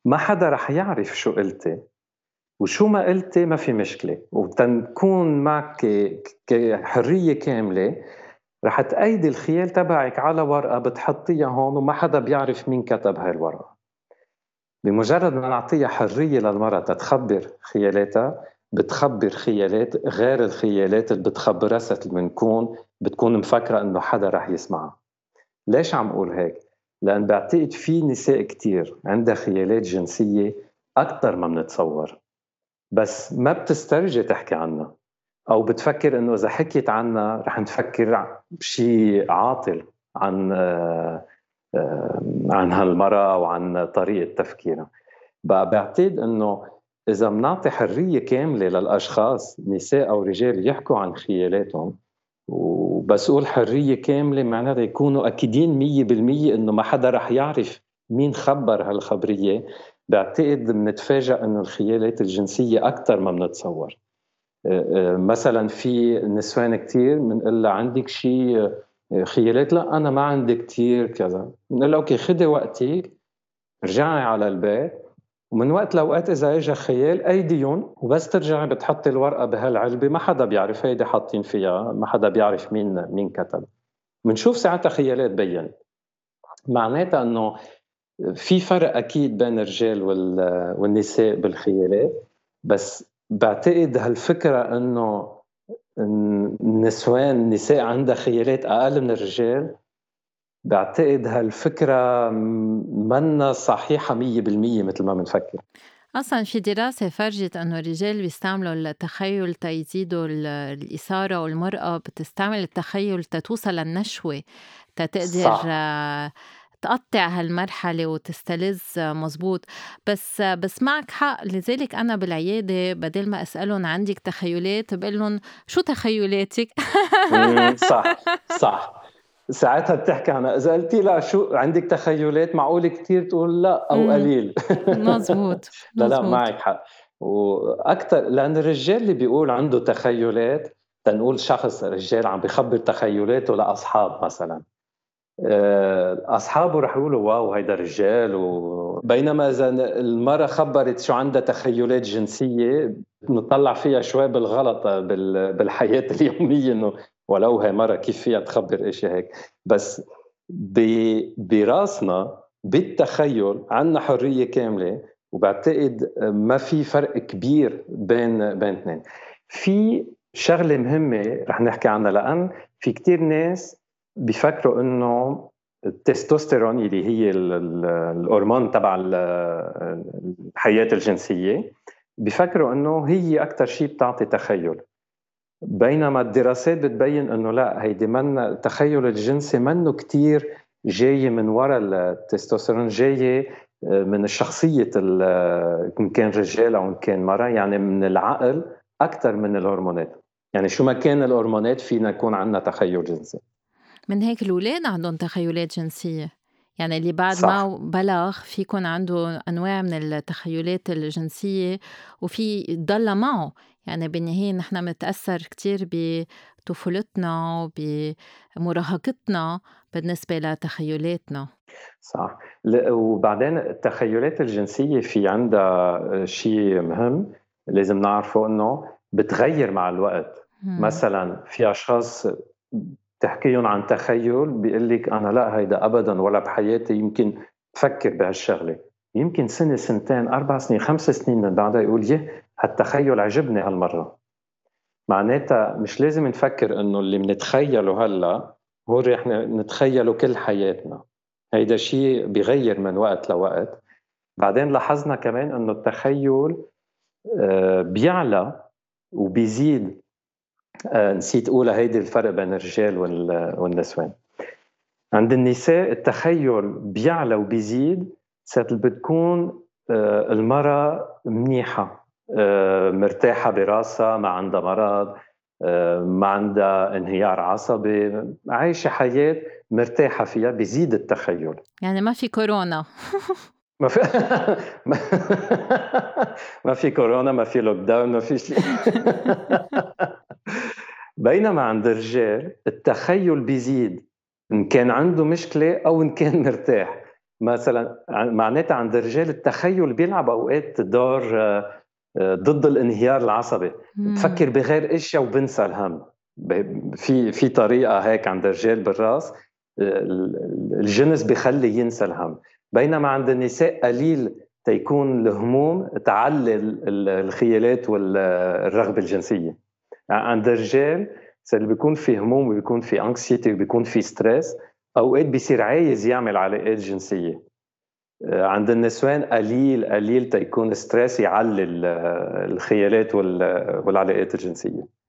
ما حدا رح يعرف شو قلتي. وشو ما قلتي ما في مشكلة. وتنكون معك حريه كاملة رح تأيدي الخيال تبعك على ورقة بتحطيها هون وما حدا بيعرف مين كتب هاي الورقه بمجرد ما نعطيها حرية للمرأة تتخبر خيالاتها بتخبر خيالات غير الخيالات اللي بتخبرها ست بنكون بتكون مفكرة إنه حدا رح يسمعها. ليش عم أقول هيك؟ لأن بعتقد في نساء كتير عندها خيالات جنسية أكثر ما بنتصور. بس ما بتسترجي تحكي عنها أو بتفكر إنه إذا حكيت عنها رح نفكر بشيء عاطل عن آه، عن هالمرأة أو عن طريقة تفكيرها. بقى بعتقد إنه إذا بنعطي حرية كاملة للأشخاص نساء أو رجال يحكوا عن خيالاتهم وبس أقول حرية كاملة معناتها يكونوا مية بالمية إنه ما حدا رح يعرف مين خبر هالخبرية. بعتقد بنتفاجأ إنه الخيالات الجنسية أكثر ما بنتصور مثلا في نسوان كثير بنقول لها عندك شيء خيالات؟ لا أنا ما عندي كثير كذا. بنقول لها أوكي خدي وقتك رجعي على البيت. ومن وقت لوقت إذا اجى خيال ايديهم وبس ترجعي بتحطي الورقة بهالعلبة ما حدا بيعرف هيدي حاطين فيها ما حدا بيعرف مين مين كتب. بنشوف ساعتها خيالات بين. معناتها إنه في فرق أكيد بين الرجال والنساء بالخيالات بس بعتقد هالفكرة إنه النسوان النساء عندها خيالات أقل من الرجال بعتقد هالفكرة منا صحيحة مية بالمية مثل ما بنفكر أصلا في دراسة فرجت أنه الرجال بيستعملوا التخيل تيزيدوا الإثارة والمرأة بتستعمل التخيل تتوصل للنشوة تتقدر صح. تقطع هالمرحلة وتستلذ مزبوط بس بس معك حق لذلك أنا بالعيادة بدل ما أسألهم عندك تخيلات بقول لهم شو تخيلاتك؟ صح صح ساعتها بتحكي عنها اذا قلتي لا شو عندك تخيلات؟ معقول كثير تقول لا أو قليل. مزبوط لا لا معك حق. وأكثر لأن الرجال اللي بيقول عنده تخيلات تنقول شخص رجال عم بخبر تخيلاته لأصحاب مثلا. آه، أصحابه رح يقولوا واو هيدا رجال وبينما إذا المرأة خبرت شو عندها تخيلات جنسية نطلع فيها شوي بالغلط بالحياة اليومية إنه ولو هي مرة كيف فيها تخبر إشي هيك. بس براسنا بالتخيل عندنا حرية كاملة وبعتقد ما في فرق كبير بين بين اثنين. في شغلة مهمة رح نحكي عنها لأن في كتير ناس بيفكروا إنه التستوستيرون اللي هي الهرمون تبع الحياة الجنسية بيفكروا إنه هي أكثر شيء بتعطي تخيل. بينما الدراسات بتبين إنه لا هيدي من التخيل الجنسي منه كتير جاي من وراء التستوستيرون جاي آه، من الشخصية إن كان رجال أو إن كان مرأة يعني من العقل أكثر من الهرمونات. يعني شو ما كان الهرمونات فينا يكون عندنا تخيل جنسي. من هيك الأولاد عندهم تخيلات جنسية. يعني اللي بعد صح. ما بلغ في يكون عنده أنواع من التخيلات الجنسية وفي ضل معه يعني بالنهاية نحن بنتأثر كتير بطفولتنا وبمراهقتنا بالنسبة لتخيلاتنا صح وبعدين التخيلات الجنسية في عندها شيء مهم لازم نعرفه إنه بتغير مع الوقت مم. مثلا في أشخاص تحكيهم عن تخيل بيقول لك أنا لا هيدا ابدا ولا بحياتي. يمكن فكر بهالشغلة. يمكن سنة سنتين أربع سنين خمس سنين من بعدها يقول يه هالتخيل عجبني هالمرة. معناتها مش لازم نفكر إنه اللي بنتخيله هلأ هو رح نتخيله كل حياتنا. هيدا شيء بيغير من وقت لوقت. بعدين لاحظنا كمان إنه التخيل آه، بيعلى وبيزيد. نسيت اقولها هيدي الفرق بين الرجال والنسوان. عند النساء التخيل بيعلى وبيزيد ساعة بتكون آه، المرأة منيحة آه، مرتاحة براسها ما عندها مرض ما عندها انهيار عصبي عايشة حياة مرتاحة فيها بيزيد التخيل. يعني ما في كورونا. ما في ما في كورونا ما في لوك داون ما في شيء. بينما عند الرجال التخيل بيزيد إن كان عنده مشكلة أو إن كان مرتاح. مثلا معناتها عند الرجال التخيل بيلعب أوقات دور آه، ضد الانهيار العصبي. بفكر بغير أشياء وبنسى الهم. في في طريقة هيك عند الرجال بالرأس آه، الجنس بخلي ينسى الهم. بينما عند النساء قليل تيكون الهموم تعلي الخيالات والرغبه الجنسية. عند الرجال اللي بيكون في هموم وبيكون في anxiety وبيكون في stress اوقات بيصير عايز يعمل علاقات جنسية. آه، عند النسوان قليل قليل تيكون stress يعلي الخيالات والعلاقات الجنسية.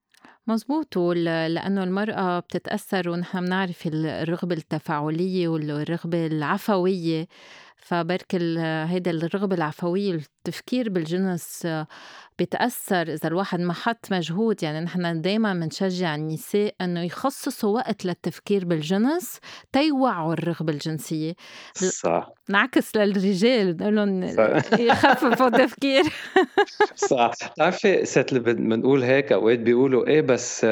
مزبوط لأنه المرأة بتتأثر ونحن بنعرف الرغبة التفاعلية والرغبة العفوية. فبرك هيدا الرغبة العفوية التفكير بالجنس بتأثر إذا الواحد ما حط مجهود. يعني نحن دايما بنشجع النساء إنه يخصصوا وقت للتفكير بالجنس تيوعوا الرغبة الجنسية. صح. نعكس للرجال نقول لهم يخففوا التفكير. صح. بتعرفي ست بنقول هيك أوقات بيقولوا إيه بس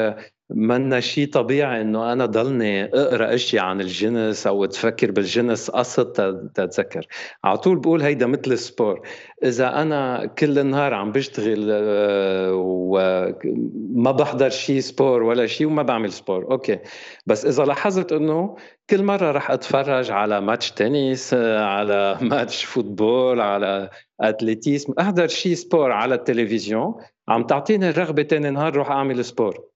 منا شيء طبيعي إنه أنا ضلني أقرأ اشياء عن الجنس أو تفكر بالجنس قصد تتذكر. على طول بقول هيدا مثل ال sport. إذا أنا كل النهار عم بشتغل آه، وما بحضر شيء sport ولا شيء وما بعمل sport okay. بس إذا لاحظت إنه كل مرة رح أتفرج على match tennis على match football على athlétisme أحضر شيء sport على التلفزيون عم تعطيني الرغبة تاني نهار روح أعمل sport.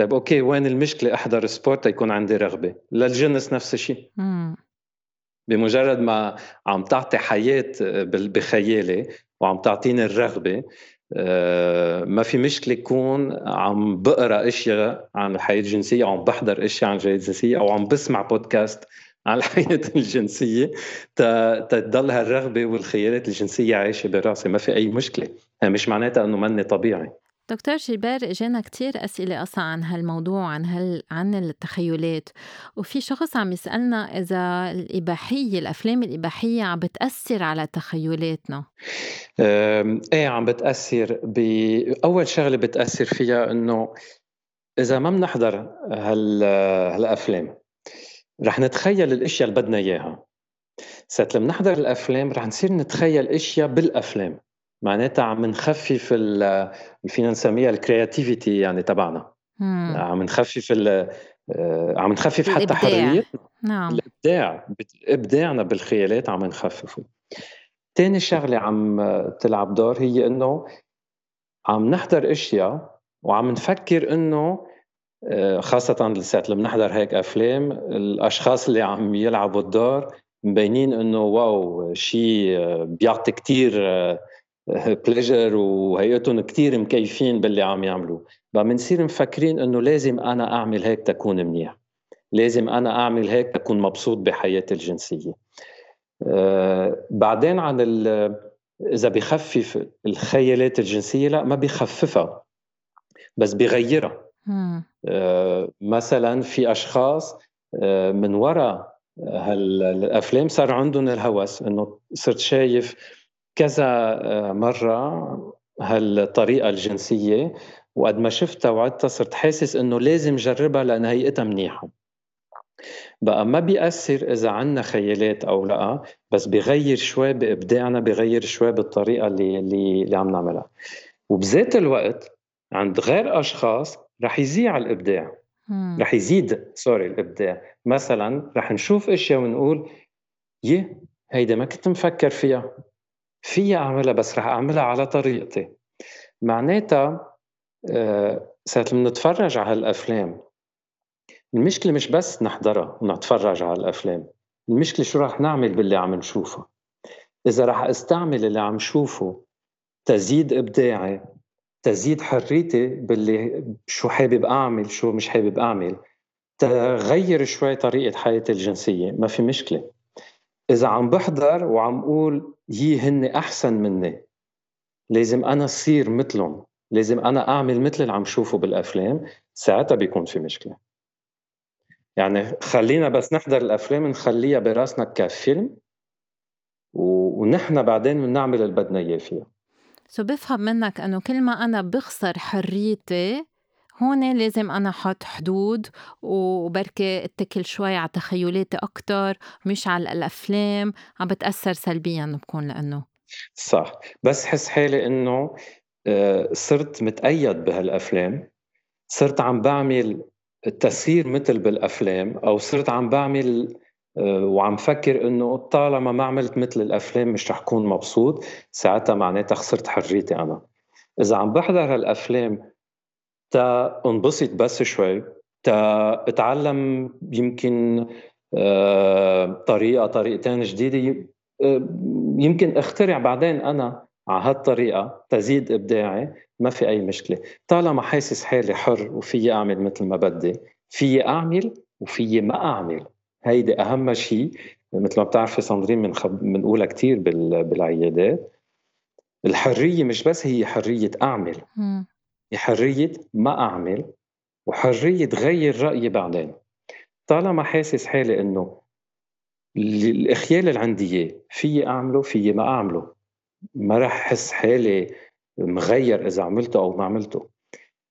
طيب okay وين المشكلة؟ أحضر sport يكون عندي رغبة. للجنس نفس الشيء. بمجرد ما عم تعطي حياة بخيالي وعم تعطيني الرغبة آه، ما في مشكلة يكون عم بقرأ إشياء عن الحياة الجنسية أو عم بحضر إشياء عن الحياة الجنسية أو عم بسمع بودكاست عن الحياة الجنسية تضل هالرغبة والخيالات الجنسية عايشة براسي. ما في أي مشكلة. مش معناتها إنه مني طبيعي. دكتور جيبار اجانا كتير أسئلة أصلا عن هالموضوع عن هال عن التخيلات. وفي شخص عم يسألنا إذا الإباحية الأفلام الإباحية عم بتأثر على تخيلاتنا. إيه عم بتأثر. باول شغلة بتأثر فيها إنه إذا ما بنحضر هال هالأفلام رح نتخيل الأشياء اللي بدنا إياها. ساعة لما نحضر الأفلام رح نصير نتخيل أشياء بالأفلام. معناتها عم نخفف فينا نسميها الكرياتيفيتي يعني تبعنا. عم نخفف آه، عم نخفف حتى حريتنا. نعم. الإبداع إبداعنا بالخيالات عم نخففه. تاني شغلة عم تلعب دور هي إنه عم نحضر أشياء وعم نفكر إنه آه، خاصة ساعة لما نحضر هيك أفلام الأشخاص اللي عم يلعبوا الدور مبينين إنه واو شيء آه، بيعطي كتير بليجر وهيئتهم كثير مكيفين باللي عم يعملوه بقى بنصير مفكرين إنه لازم أنا أعمل هيك تكون منيح. لازم أنا أعمل هيك تكون مبسوط بحياتي الجنسية. آه بعدين عن إذا بخفف الخيالات الجنسية لا ما بخففها بس بغيرها. آه مثلا في أشخاص آه من وراء هالافلام صار عندهم الهوس إنه صرت شايف كذا آه، مرة هالطريقة الجنسية وقد ما شفتها وعدتها صرت حاسس إنه لازم جربها لأن هيئتها منيحة. بقى ما بيأثر إذا عنا خيالات أو لأ بس بغير شوي بإبداعنا بغير شوي بالطريقة اللي, اللي, اللي عم نعملها. وبذات الوقت عند غير أشخاص رح يزيع الإبداع. رح يزيد سوري الإبداع. مثلا رح نشوف أشياء ونقول يه هيدا ما كنت مفكر فيها. فيي أعملها بس رح أعملها على طريقتي. معناتها آه، ساعة لما نتفرج على هالأفلام. المشكلة مش بس نحضرها ونتفرج على الأفلام المشكلة شو رح نعمل باللي عم نشوفه. إذا رح أستعمل اللي عم شوفه تزيد إبداعي تزيد حريتي باللي شو حابب أعمل شو مش حابب أعمل تغير شوي طريقة حياتي الجنسية. ما في مشكلة. إذا عم بحضر وعم أقول هي هن أحسن مني لازم أنا صير مثلهم لازم أنا أعمل مثل اللي عم شوفه بالأفلام ساعتها بيكون في مشكلة. يعني خلينا بس نحضر الأفلام نخليها براسنا كفيلم ونحن بعدين بنعمل اللي بدنا إياه فيها. سو بفهم منك انه كل ما أنا بخسر حريتي هون لازم أنا حط حدود وبركي اتكل شوي على تخيلاتي أكتر مش على الأفلام عم بتأثر سلبيا بكون لأنه. صح. بس حس حالي إنه آه، صرت متأيد بهالأفلام صرت عم بعمل تصير مثل بالأفلام أو صرت عم بعمل آه، وعم فكر إنه طالما ما عملت مثل الأفلام مش رح كون مبسوط ساعتها معناتها خسرت حريتي أنا. إذا عم بحضر هالأفلام تا انبسط بس شوي تا اتعلم يمكن آه، طريقة طريقتين جديدة آه، يمكن اخترع بعدين أنا على هالطريقة تزيد إبداعي ما في أي مشكلة. طالما حاسس حالي حر وفي أعمل مثل ما بدي في أعمل وفي ما أعمل. هيدي أهم شيء مثل ما بتعرفي صندرين بنخب... بنقولها كثير بال... بالعيادات. الحرية مش بس هي حرية أعمل. هي حريه ما أعمل وحريه غير رأيي بعدين. طالما حاسس حالي إنه الإخيال اللي عندي إياه فيي أعمله فيي ما أعمله ما راح أحس حالي مغير إذا عملته أو ما عملته.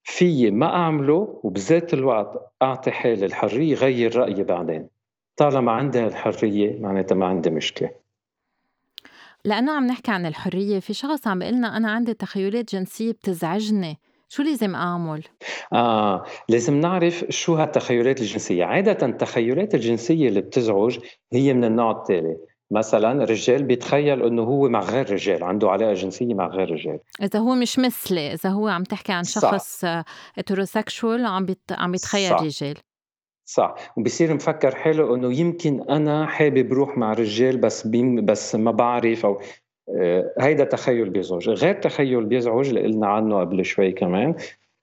فيي ما أعمله وبذات الوقت أعطي حالي الحرية غير رأيي بعدين. طالما عندي الحرية معناتها ما عندي مشكلة. لأنه عم نحكي عن الحرية في شخص عم لنا أنا عندي تخيلات جنسية بتزعجني. شو لازم أعمل؟ آه لازم نعرف شو هالتخيلات الجنسية. عادة التخيلات الجنسية اللي بتزعج هي من النوع التالي. مثلا رجال بيتخيل إنه هو مع غير رجال عنده علاقة جنسية مع غير رجال. إذا هو مش مثلي إذا هو عم تحكي عن شخص هيتروسكشوال عم بيت... عم بيتخيل صح. رجال. صح. وبصير مفكر حاله إنه يمكن أنا حابب روح مع رجال بس بيم بس ما بعرف أو هيدا تخيل بيزعج غير تخيل بيزعج اللي قلنا عنه قبل شوي كمان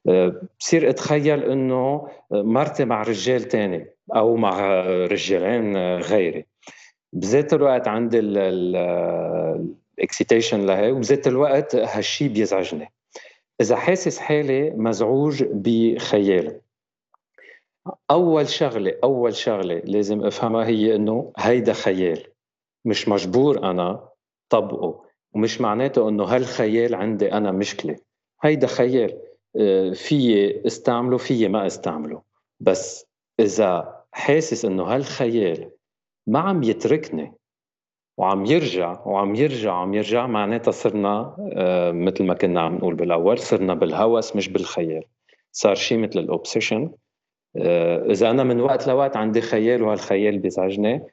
آه، بصير اتخيل إنه مرتي مع رجال تاني أو مع رجالين غيري. بذات الوقت عندي ال excitation لهي وبذات الوقت هالشي بيزعجني. إذا حاسس حالي مزعوج بخيال أول شغلة أول شغلة لازم أفهمها هي إنه هيدا خيال. مش مجبور أنا طبقه. ومش معناته إنه هالخيال عندي أنا مشكلة. هيدا خيال آه، في استعمله في ما استعمله. بس إذا حاسس إنه هالخيال ما عم يتركني وعم يرجع وعم يرجع وعم يرجع معناتها صرنا آه، مثل ما كنا عم نقول بالأول صرنا بالهوس مش بالخيال. صار شيء مثل الاوبسيشن آه، إذا أنا من وقت لوقت عندي خيال وهالخيال بيزعجني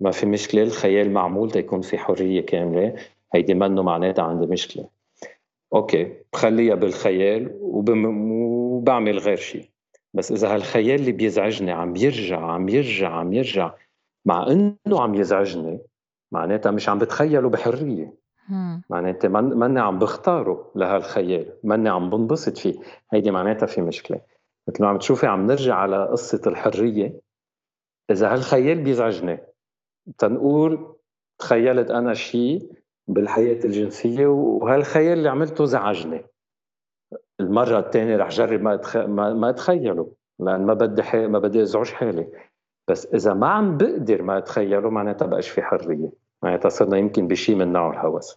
ما في مشكلة الخيال معمول تيكون في حرية كاملة. هيدي منه معناتها عندي مشكلة. أوكي بخليها بالخيال وبم... وبعمل غير شيء بس إذا هالخيال اللي بيزعجني عم يرجع عم يرجع عم يرجع مع إنه عم يزعجني معناتها مش عم بتخيله بحرية. معناتها ماني عم بختاره لهالخيال ماني عم بنبسط فيه. هيدي معناتها في مشكلة. مثل ما عم تشوفي عم نرجع على قصة الحرية. إذا هالخيال بيزعجني تنقول تخيلت أنا شيء بالحياة الجنسية وهالخيال اللي عملته زعجني. المرة الثانية رح جرب ما أتخ... ما, ما أتخيله لأن ما بدي حي... ما بدي أزعج حالي. بس إذا ما عم بقدر ما أتخيله معناتها بقاش في حرية. معناتها صرنا يمكن بشيء من نوع الهوس.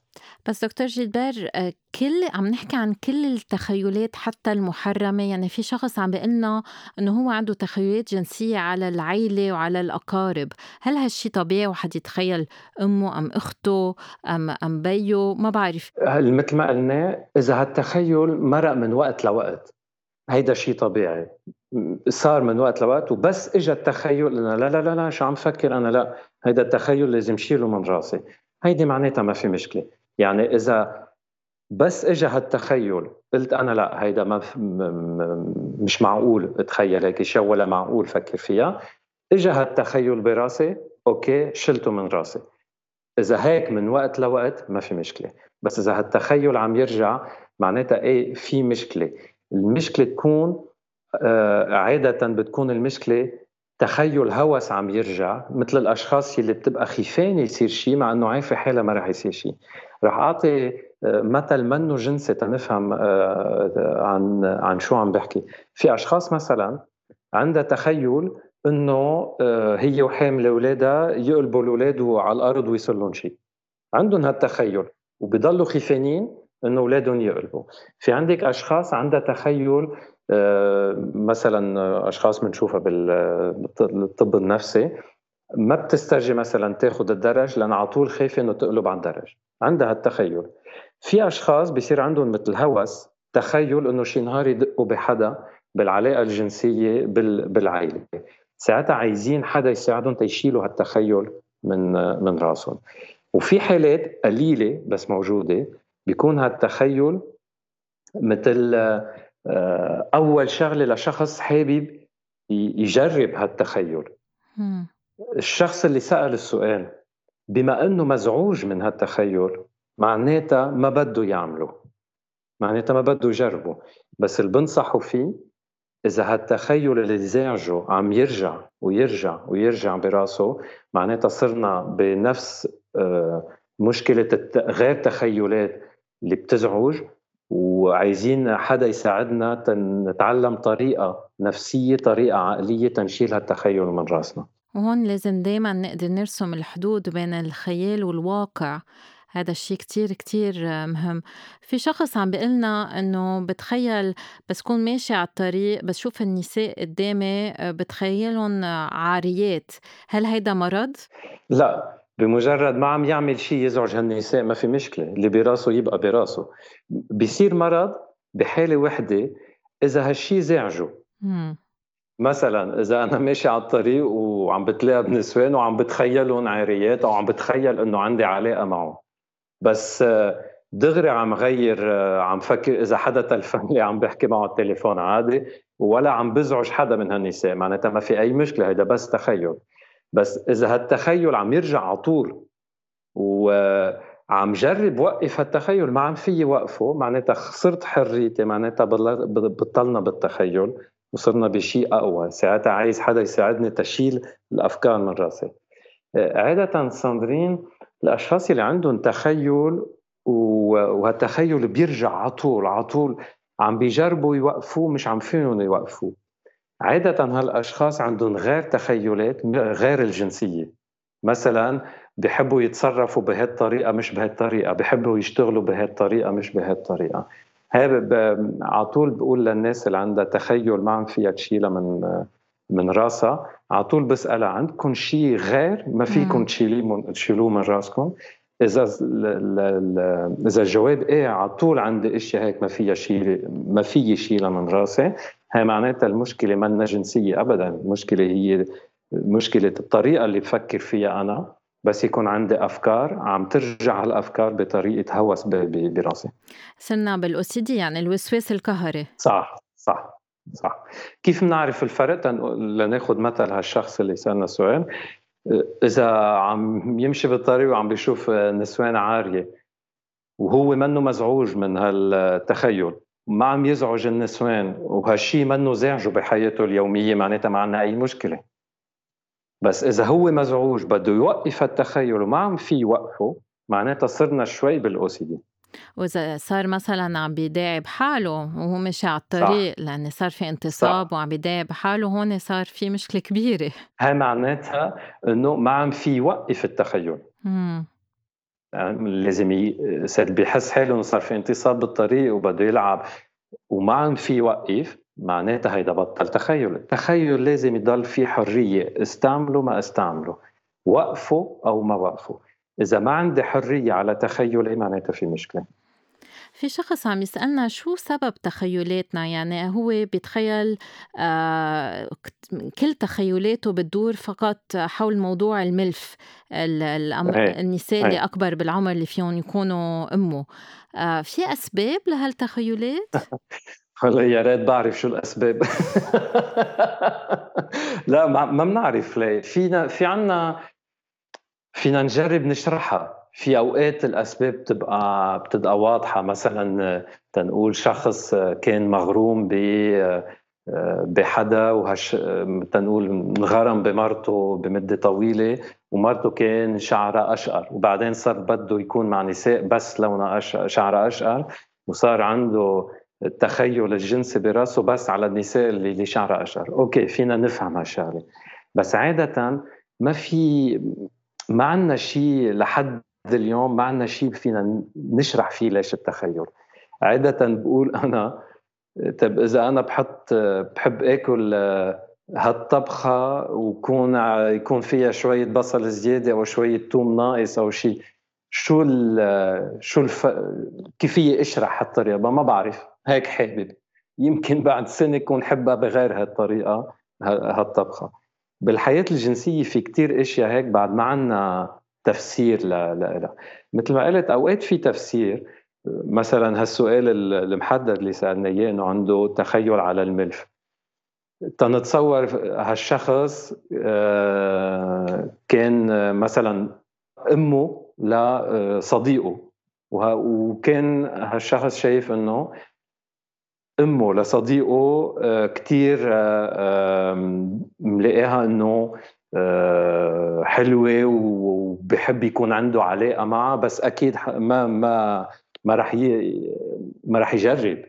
بس دكتور جلبير آه، كل عم نحكي عن كل التخيلات حتى المحرمة. يعني في شخص عم بيقلنا إنه هو عنده تخيلات جنسية على العيلة وعلى الأقارب. هل هالشي طبيعي واحد يتخيل أمه أم أخته أم, أم بيه ما بعرف. مثل ما قلنا إذا هالتخيل مرق من وقت لوقت هيدا شيء طبيعي. صار من وقت لوقت وبس اجى التخيل أنا لا لا لا لا شو عم فكر أنا؟ لا. هيدا التخيل لازم شيله من راسي. هيدي معناتها ما في مشكلة. يعني إذا بس اجى هالتخيل قلت أنا لا هيدا ما مش معقول أتخيل هيك شيء ولا معقول فكر فيها. اجى هالتخيل براسي أوكي شلته من راسي. إذا هيك من وقت لوقت ما في مشكلة. بس إذا هالتخيل عم يرجع معناتها إيه في مشكلة. المشكلة تكون آه عادة بتكون المشكلة تخيل هوس عم يرجع مثل الأشخاص اللي بتبقى خيفانه يصير شيء مع إنه عارفه حالها ما رح يصير شيء رح أعطي آه، مثل منه جنسي تنفهم آه، عن عن شو عم بحكي. في أشخاص مثلا عندها تخيل إنه آه، هي وحاملة أولادها يقلبوا الأولاد على الأرض ويصير لهم شيء عندهم هالتخيل وبضلوا خيفانين إنه أولادهم يقلبوا. في عندك أشخاص عندها تخيل مثلا أشخاص بنشوفها بالطب النفسي ما بتسترجي مثلا تاخذ الدرج لأن على طول خايفة إنه تقلب على الدرج عندها هالتخيل في أشخاص بصير عندهم مثل هوس تخيل إنه شي نهار يدقوا بحدا بالعلاقة الجنسية بالعائلة. ساعتها عايزين حدا يساعدهم تيشيلوا هالتخيل من من راسهم. وفي حالات قليلة بس موجودة بيكون هالتخيل مثل آه، أول شغلة لشخص حابب يجرب هالتخيل. الشخص اللي سأل السؤال بما إنه مزعوج من هالتخيل معناتها ما بده يعمله. معناتها ما بده يجربه. بس اللي بنصحه فيه إذا هالتخيل اللي زعجه عم يرجع ويرجع ويرجع براسه معناتها صرنا بنفس آه، مشكلة غير تخيلات اللي بتزعج وعايزين حدا يساعدنا نتعلم طريقة نفسية طريقة عقلية تنشيل هالتخيل من راسنا. وهون لازم دايما نقدر نرسم الحدود بين الخيال والواقع. هذا الشيء كتير كتير مهم. في شخص عم بيقلنا إنه بتخيل بس كون ماشي على الطريق بس شوف النساء قدامي بتخيلهم عاريات. هل هيدا مرض؟ لا. بمجرد ما عم يعمل شيء يزعج هالنساء ما في مشكلة. اللي براسه يبقى براسه. بيصير مرض بحالة وحدة إذا هالشيء زعجه. مثلا إذا أنا ماشي على الطريق وعم بتلاقى بنسوان وعم بتخيلهم عاريات أو عم بتخيل إنه عندي علاقة معه بس دغري عم غير عم فكر إذا حدا تلفن لي عم بحكي معه التليفون عادي ولا عم بزعج حدا من هالنساء. معناتها ما في أي مشكلة هيدا بس تخيل. بس إذا هالتخيل عم يرجع على طول وعم جرب وقف هالتخيل ما عم فيي وقفه معناتها خسرت حريتي معناتها بطلنا بالتخيل وصرنا بشيء أقوى. ساعتها عايز حدا يساعدني تشيل الأفكار من راسي. عادة ساندرين الأشخاص اللي عندهم تخيل وهالتخيل بيرجع على طول على طول. عم بيجربوا يوقفوه مش عم فيهم يوقفوه. عادة هالأشخاص عندهم غير تخيلات غير الجنسية. مثلا بحبوا يتصرفوا بهالطريقة مش بهالطريقة بحبوا يشتغلوا بهالطريقة مش بهالطريقة. هاي على طول بقول للناس اللي عندها تخيل ما عم فيها تشيلها من من راسها على طول بسألها عندكم شيء غير؟ ما فيكم تشيلوه من راسكم. إذا إذا الجواب إيه على طول عندي إشياء هيك ما فيها شيء ما في شيلها من راسي هي معناتها المشكلة منا جنسيه ابدا المشكلة هي مشكلة الطريقة اللي بفكر فيها أنا بس يكون عندي أفكار عم ترجع هالأفكار بطريقة هوس براسي. صرنا بالأوسيدي يعني الوسواس القهري. صح صح صح. كيف بنعرف الفرق؟ لناخذ مثل هالشخص اللي سألنا السؤال إذا عم يمشي بالطريق وعم بيشوف نسوان عارية وهو منه مزعوج من هالتخيل. ما عم يزعج النسوان وهالشيء منه زعجه بحياته اليومية معناتها ما عندنا أي مشكلة. بس إذا هو مزعوج بده يوقف التخيل وما عم في يوقفه معناتها صرنا شوي بالأو سي دي. وإذا صار مثلا عم بيداعب حاله وهو ماشي على الطريق صح. لأن صار في انتصاب صح. وعم بيداعب حاله هون صار في مشكلة كبيرة هاي معناتها إنه ما عم في يوقف التخيل مم. يعني لازم ي... بيحس حاله إنه صار في انتصاب بالطريق وبده يلعب وما عم في يوقف معناتها هيدا بطل تخيل التخيل لازم يضل في حرية استعمله ما استعمله وقفه أو ما وقفه إذا ما عندي حرية على تخيلي معناتها في مشكلة. في شخص عم يسألنا شو سبب تخيلاتنا؟ يعني هو بيتخيل آه كل تخيلاته بتدور فقط حول موضوع الملف الأم... هي. النساء اللي أكبر بالعمر اللي فيهم يكونوا أمه. آه في أسباب لهالتخيلات؟ هلا يا ريت بعرف شو الأسباب. لا ما بنعرف ليه. فينا في عنا فينا نجرب نشرحها. في أوقات الأسباب بتبقى بتبقى واضحة. مثلا تنقول شخص كان مغروم ب بحدا وهش تنقول انغرم بمرته بمدة طويلة ومرته كان شعرها أشقر. وبعدين صار بده يكون مع نساء بس لونها شعرها أشقر وصار عنده التخيل الجنسي براسه بس على النساء اللي شعرها أشقر. أوكي فينا نفهم هالشغلة. بس عادة ما في ما عندنا شيء لحد اليوم ما عندنا شيء فينا نشرح فيه ليش التخيل. عادة بقول أنا طيب إذا أنا بحط بحب آكل هالطبخة ويكون يكون فيها شوية بصل زيادة أو شوية توم ناقص أو شيء شو ال شو الف... كيفية أشرح هالطريقة؟ ما بعرف. هيك حابب. يمكن بعد سنة يكون حبها بغير هالطريقة هالطبخة. بالحياة الجنسية في كتير إشياء هيك بعد ما عنا تفسير لها. مثل ما قلت أوقات في تفسير مثلا هالسؤال المحدد اللي سألنا إياه إنه عنده تخيل على الملف. تنتصور هالشخص آه، كان مثلا أمه لصديقه وكان هالشخص شايف إنه أمه لصديقه آه، كثير آه، ملاقيها إنه حلوة وبحب يكون عنده علاقة معها بس أكيد ما ما ما راح ما راح يجرب.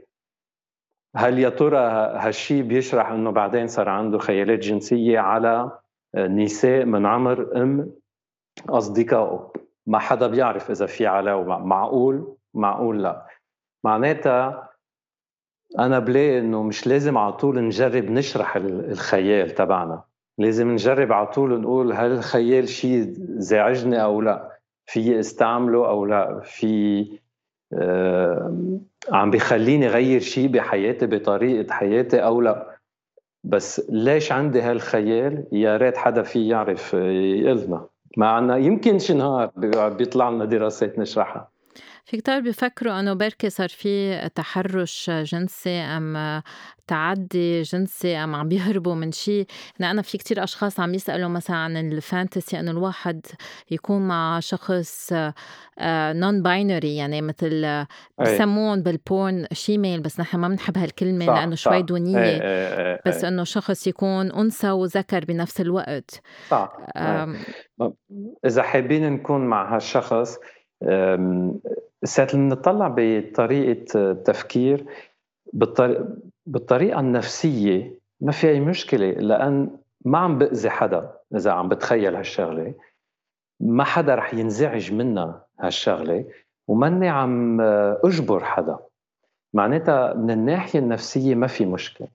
هل يا ترى هالشيء بيشرح إنه بعدين صار عنده خيالات جنسية على نساء من عمر أم أصدقائه؟ ما حدا بيعرف إذا في علاقة معقول؟ معقول لا. معناتها أنا بلاقي إنه مش لازم على طول نجرب نشرح الخيال تبعنا. لازم نجرب على طول نقول هل الخيال شيء زعجني أو لا؟ في استعمله أو لا؟ في آه، عم بخليني غير شيء بحياتي بطريقة حياتي أو لا؟ بس ليش عندي هالخيال؟ يا ريت حدا في يعرف يقلنا. معنا يمكن شي نهار بيطلع لنا دراسات نشرحها. في كتار بيفكروا إنه بركي صار في تحرش جنسي أم تعدي جنسي أم عم بيهربوا من شيء أنا في كتير أشخاص عم يسألوا مثلا عن ال fantasy إنه الواحد يكون مع شخص non-binary يعني مثل بسمون بال porn shemale بس نحن ما بنحب هالكلمة لأنه شوي دونية. إيه إيه إيه بس إنه شخص يكون أنثى وذكر بنفس الوقت. صح إذا حابين نكون مع هالشخص ساعة نطلع بطريقة تفكير بالطريقة النفسية ما في أي مشكلة لأن ما عم بأذي حدا إذا عم بتخيل هالشغلة. ما حدا رح ينزعج منها هالشغلة وماني عم أجبر حدا. معناتها من الناحية النفسية ما في مشكلة.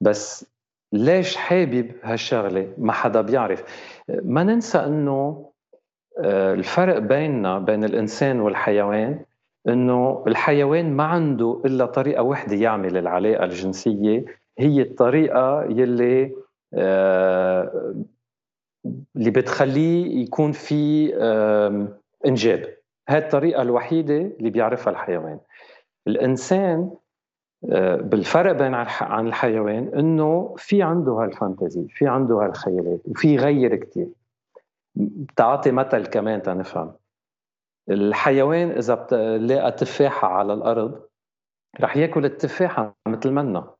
بس ليش حابب هالشغلة؟ ما حدا بيعرف. ما ننسى آه، الفرق بيننا بين الإنسان والحيوان إنه الحيوان ما عنده إلا طريقة واحدة يعمل العلاقة الجنسية هي الطريقة يلي آه، اللي بتخليه يكون في إنجاب. هاي الطريقة الوحيدة اللي بيعرفها الحيوان. الإنسان آه، بالفرق بين عن الحيوان إنه في عنده هالفانتازي في عنده هالخيالات وفي يغير كثير تعطي مثل كمان تنفهم. الحيوان إذا لقى تفاحة على الأرض رح ياكل التفاحة مثل منا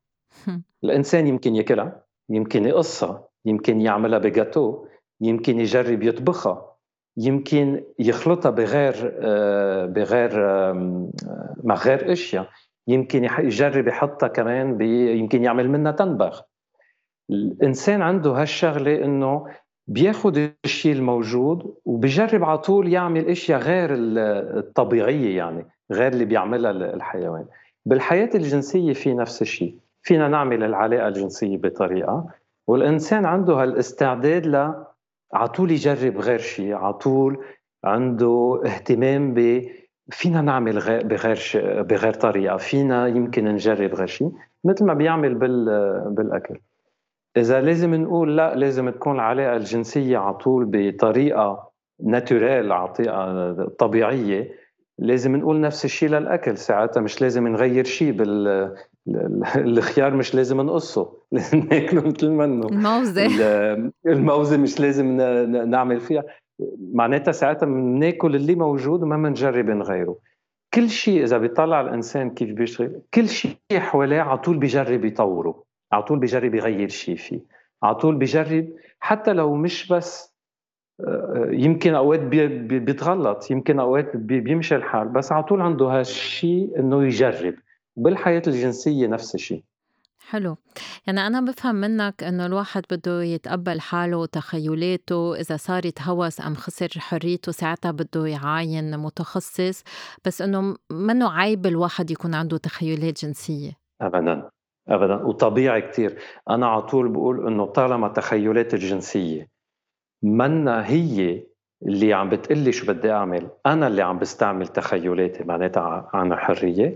الإنسان يمكن ياكلها يمكن يقصها يمكن يعملها بجاتو يمكن يجرب يطبخها يمكن يخلطها بغير آه، بغير مع غير إشياء. يمكن يجرب يحطها كمان يمكن يعمل منها تنبخ. الإنسان عنده هالشغلة إنه بياخد الشيء الموجود وبجرب على طول يعمل أشياء غير الطبيعية يعني غير اللي بيعملها الحيوان. بالحياة الجنسية في نفس الشيء فينا نعمل العلاقة الجنسية بطريقة والإنسان عنده هالاستعداد ل على طول يجرب غير شيء على طول عنده اهتمام ب فينا نعمل غير بغير بغير طريقة فينا يمكن نجرب غير شيء مثل ما بيعمل بال بالأكل. إذا لازم نقول لا لازم تكون العلاقة الجنسية على طول بطريقة ناتوريل طبيعية. لازم نقول نفس الشيء للأكل. ساعتها مش لازم نغير شيء بال الخيار مش لازم نقصه. لازم ناكله مثل ما إنه. الموزة. الموزة مش لازم نعمل فيها. معناتها ساعتها بناكل اللي موجود وما بنجرب نغيره. كل شيء إذا بيطلع الإنسان كيف بيشتغل كل شيء حواليه على طول بيجرب يطوره. على طول بيجرب يغير شيء فيه. على طول بيجرب حتى لو مش بس آه، يمكن أوقات بيتغلط يمكن أوقات بيمشي الحال بس على طول عنده هالشيء إنه يجرب. بالحياة الجنسية نفس الشيء. حلو. يعني أنا بفهم منك إنه الواحد بده يتقبل حاله وتخيلاته إذا صار يتهوس أم خسر حريته ساعتها بده يعاين متخصص بس إنه منه عيب الواحد يكون عنده تخيلات جنسية. أبدا. ابدا. وطبيعي كثير أنا على طول بقول إنه طالما تخيلات الجنسية منا هي اللي عم بتقلي شو بدي أعمل أنا اللي عم بستعمل تخيلاتي معناتها عن حريه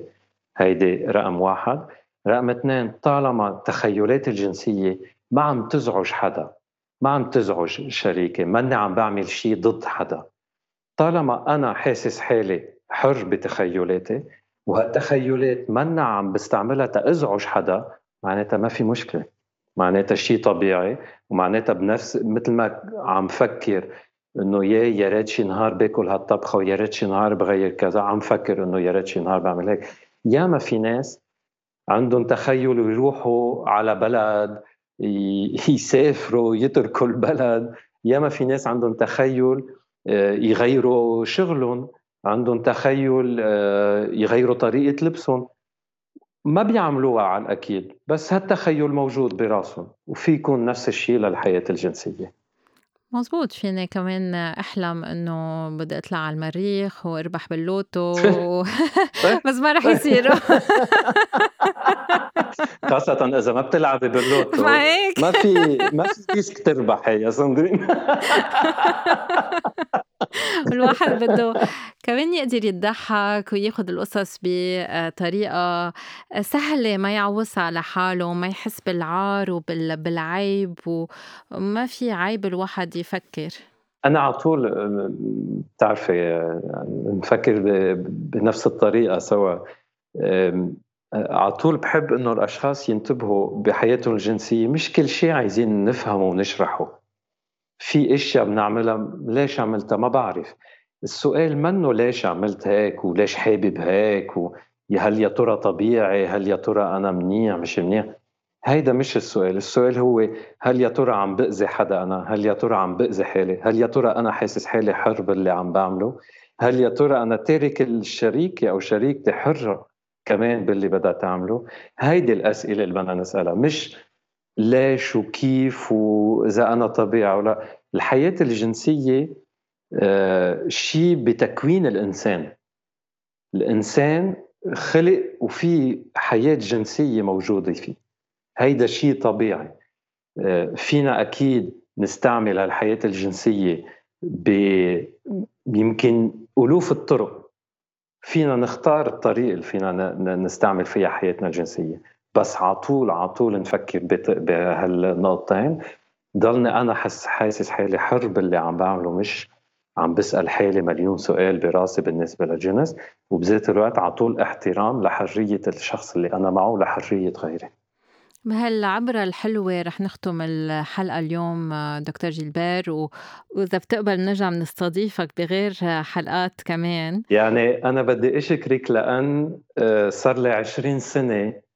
هيدي رقم واحد. رقم اثنين طالما التخيلات الجنسية ما عم تزعج حدا ما عم تزعج شريكي ماني عم بعمل شيء ضد حدا. طالما أنا حاسس حالي حر بتخيلاتي وهالتخيلات منا عم بستعملها تأزعج حدا معناتها ما في مشكلة. معناتها شيء طبيعي ومعناتها بنفس مثل ما عم فكر إنه يا يا ريت شي نهار باكل هالطبخة ويا ريت شي نهار بغير كذا عم فكر إنه يا ريت شي نهار بعمل هيك. ياما في ناس عندهم تخيل ويروحوا على بلد يسافروا يتركوا البلد. ياما في ناس عندهم تخيل آه، يغيروا شغلهم. عندهم تخيل آه، يغيروا طريقة لبسهم. ما بيعملوها على الأكيد بس هالتخيل موجود براسهم وفي يكون نفس الشيء للحياة الجنسية. مزبوط. فيني كمان أحلم إنه بدي أطلع على المريخ وأربح باللوتو بس ما رح يصير. خاصة إذا ما بتلعبي باللوتو. ما هيك. ما في ما في risk تربحي يا صندرين الواحد بده كمان يقدر يضحك وياخد القصص بطريقة سهلة ما يعوص على حاله وما يحس بالعار وبالعيب وما في عيب الواحد يفكر. أنا على طول بتعرفي نفكر بنفس الطريقة سوا. على طول بحب إنه الأشخاص ينتبهوا بحياتهم الجنسية. مش كل شيء عايزين نفهمه ونشرحه. في أشياء بنعملها ليش عملتها؟ ما بعرف. السؤال منه ليش عملت هيك وليش حابب هيك و هل يا ترى طبيعي؟ هل يا ترى أنا منيح؟ مش منيح؟ هيدا مش السؤال. السؤال هو هل يا ترى عم بأذي حدا أنا؟ هل يا ترى عم بأذي حالي؟ هل يا ترى أنا حاسس حالي حر باللي عم بعمله؟ هل يا ترى أنا تارك الشريكة أو شريكتي حرة كمان باللي بدها تعمله؟ هيدي الأسئلة اللي بدنا نسألها. مش ليش وكيف وإذا أنا طبيعي ولا الحياة الجنسية آه، شيء بتكوين الإنسان. الإنسان خلق وفي حياة جنسية موجودة فيه. هيدا شيء طبيعي. آه، فينا أكيد نستعمل الحياة الجنسية ب يمكن ألوف الطرق. فينا نختار الطريق اللي فينا نستعمل فيها حياتنا الجنسية. بس على طول على طول نفكر بهالنقطتين. ضلني أنا حس حاسس حالي حر باللي عم بعمله مش عم بسأل حالي مليون سؤال براسي بالنسبة للجنس وبذات الوقت على طول احترام لحرية الشخص اللي أنا معه ولحريه غيري. بهالعبرة الحلوة رح نختم الحلقة اليوم دكتور جيلبير. وإذا بتقبل نرجع نستضيفك بغير حلقات كمان. يعني أنا بدي أشكرك لأن آه، صار لي 20 سنة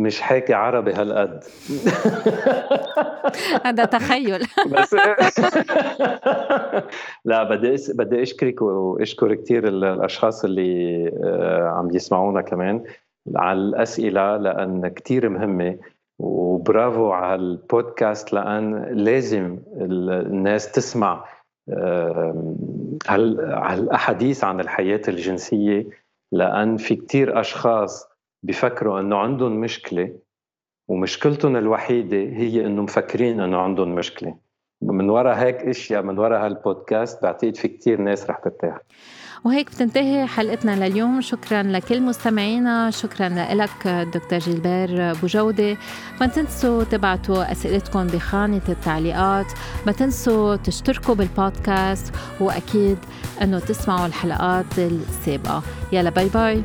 مش حاكي عربي هالقد. هذا تخيل. بس لا بدي بدي أشكرك وأشكر كثير الأشخاص اللي آه، عم يسمعونا كمان على الأسئلة لأن كثير مهمة وبرافو على البودكاست لأن لازم الناس تسمع هالأحاديث عن الحياة الجنسية لأن في كثير أشخاص بيفكروا أنه عندهم مشكلة ومشكلتهم الوحيدة هي انه مفكرين أنه عندهم مشكلة. من وراء هيك إشياء من وراء هالبودكاست بعتقد في كتير ناس رح ترتاح وهيك بتنتهي حلقتنا لليوم. شكرا لكل مستمعينا. شكرا لك دكتور جيلبير بوجودة. ما تنسوا تبعتوا أسئلتكم بخانة التعليقات. ما تنسوا تشتركوا بالبودكاست. وأكيد أنه تسمعوا الحلقات السابقة. يلا باي باي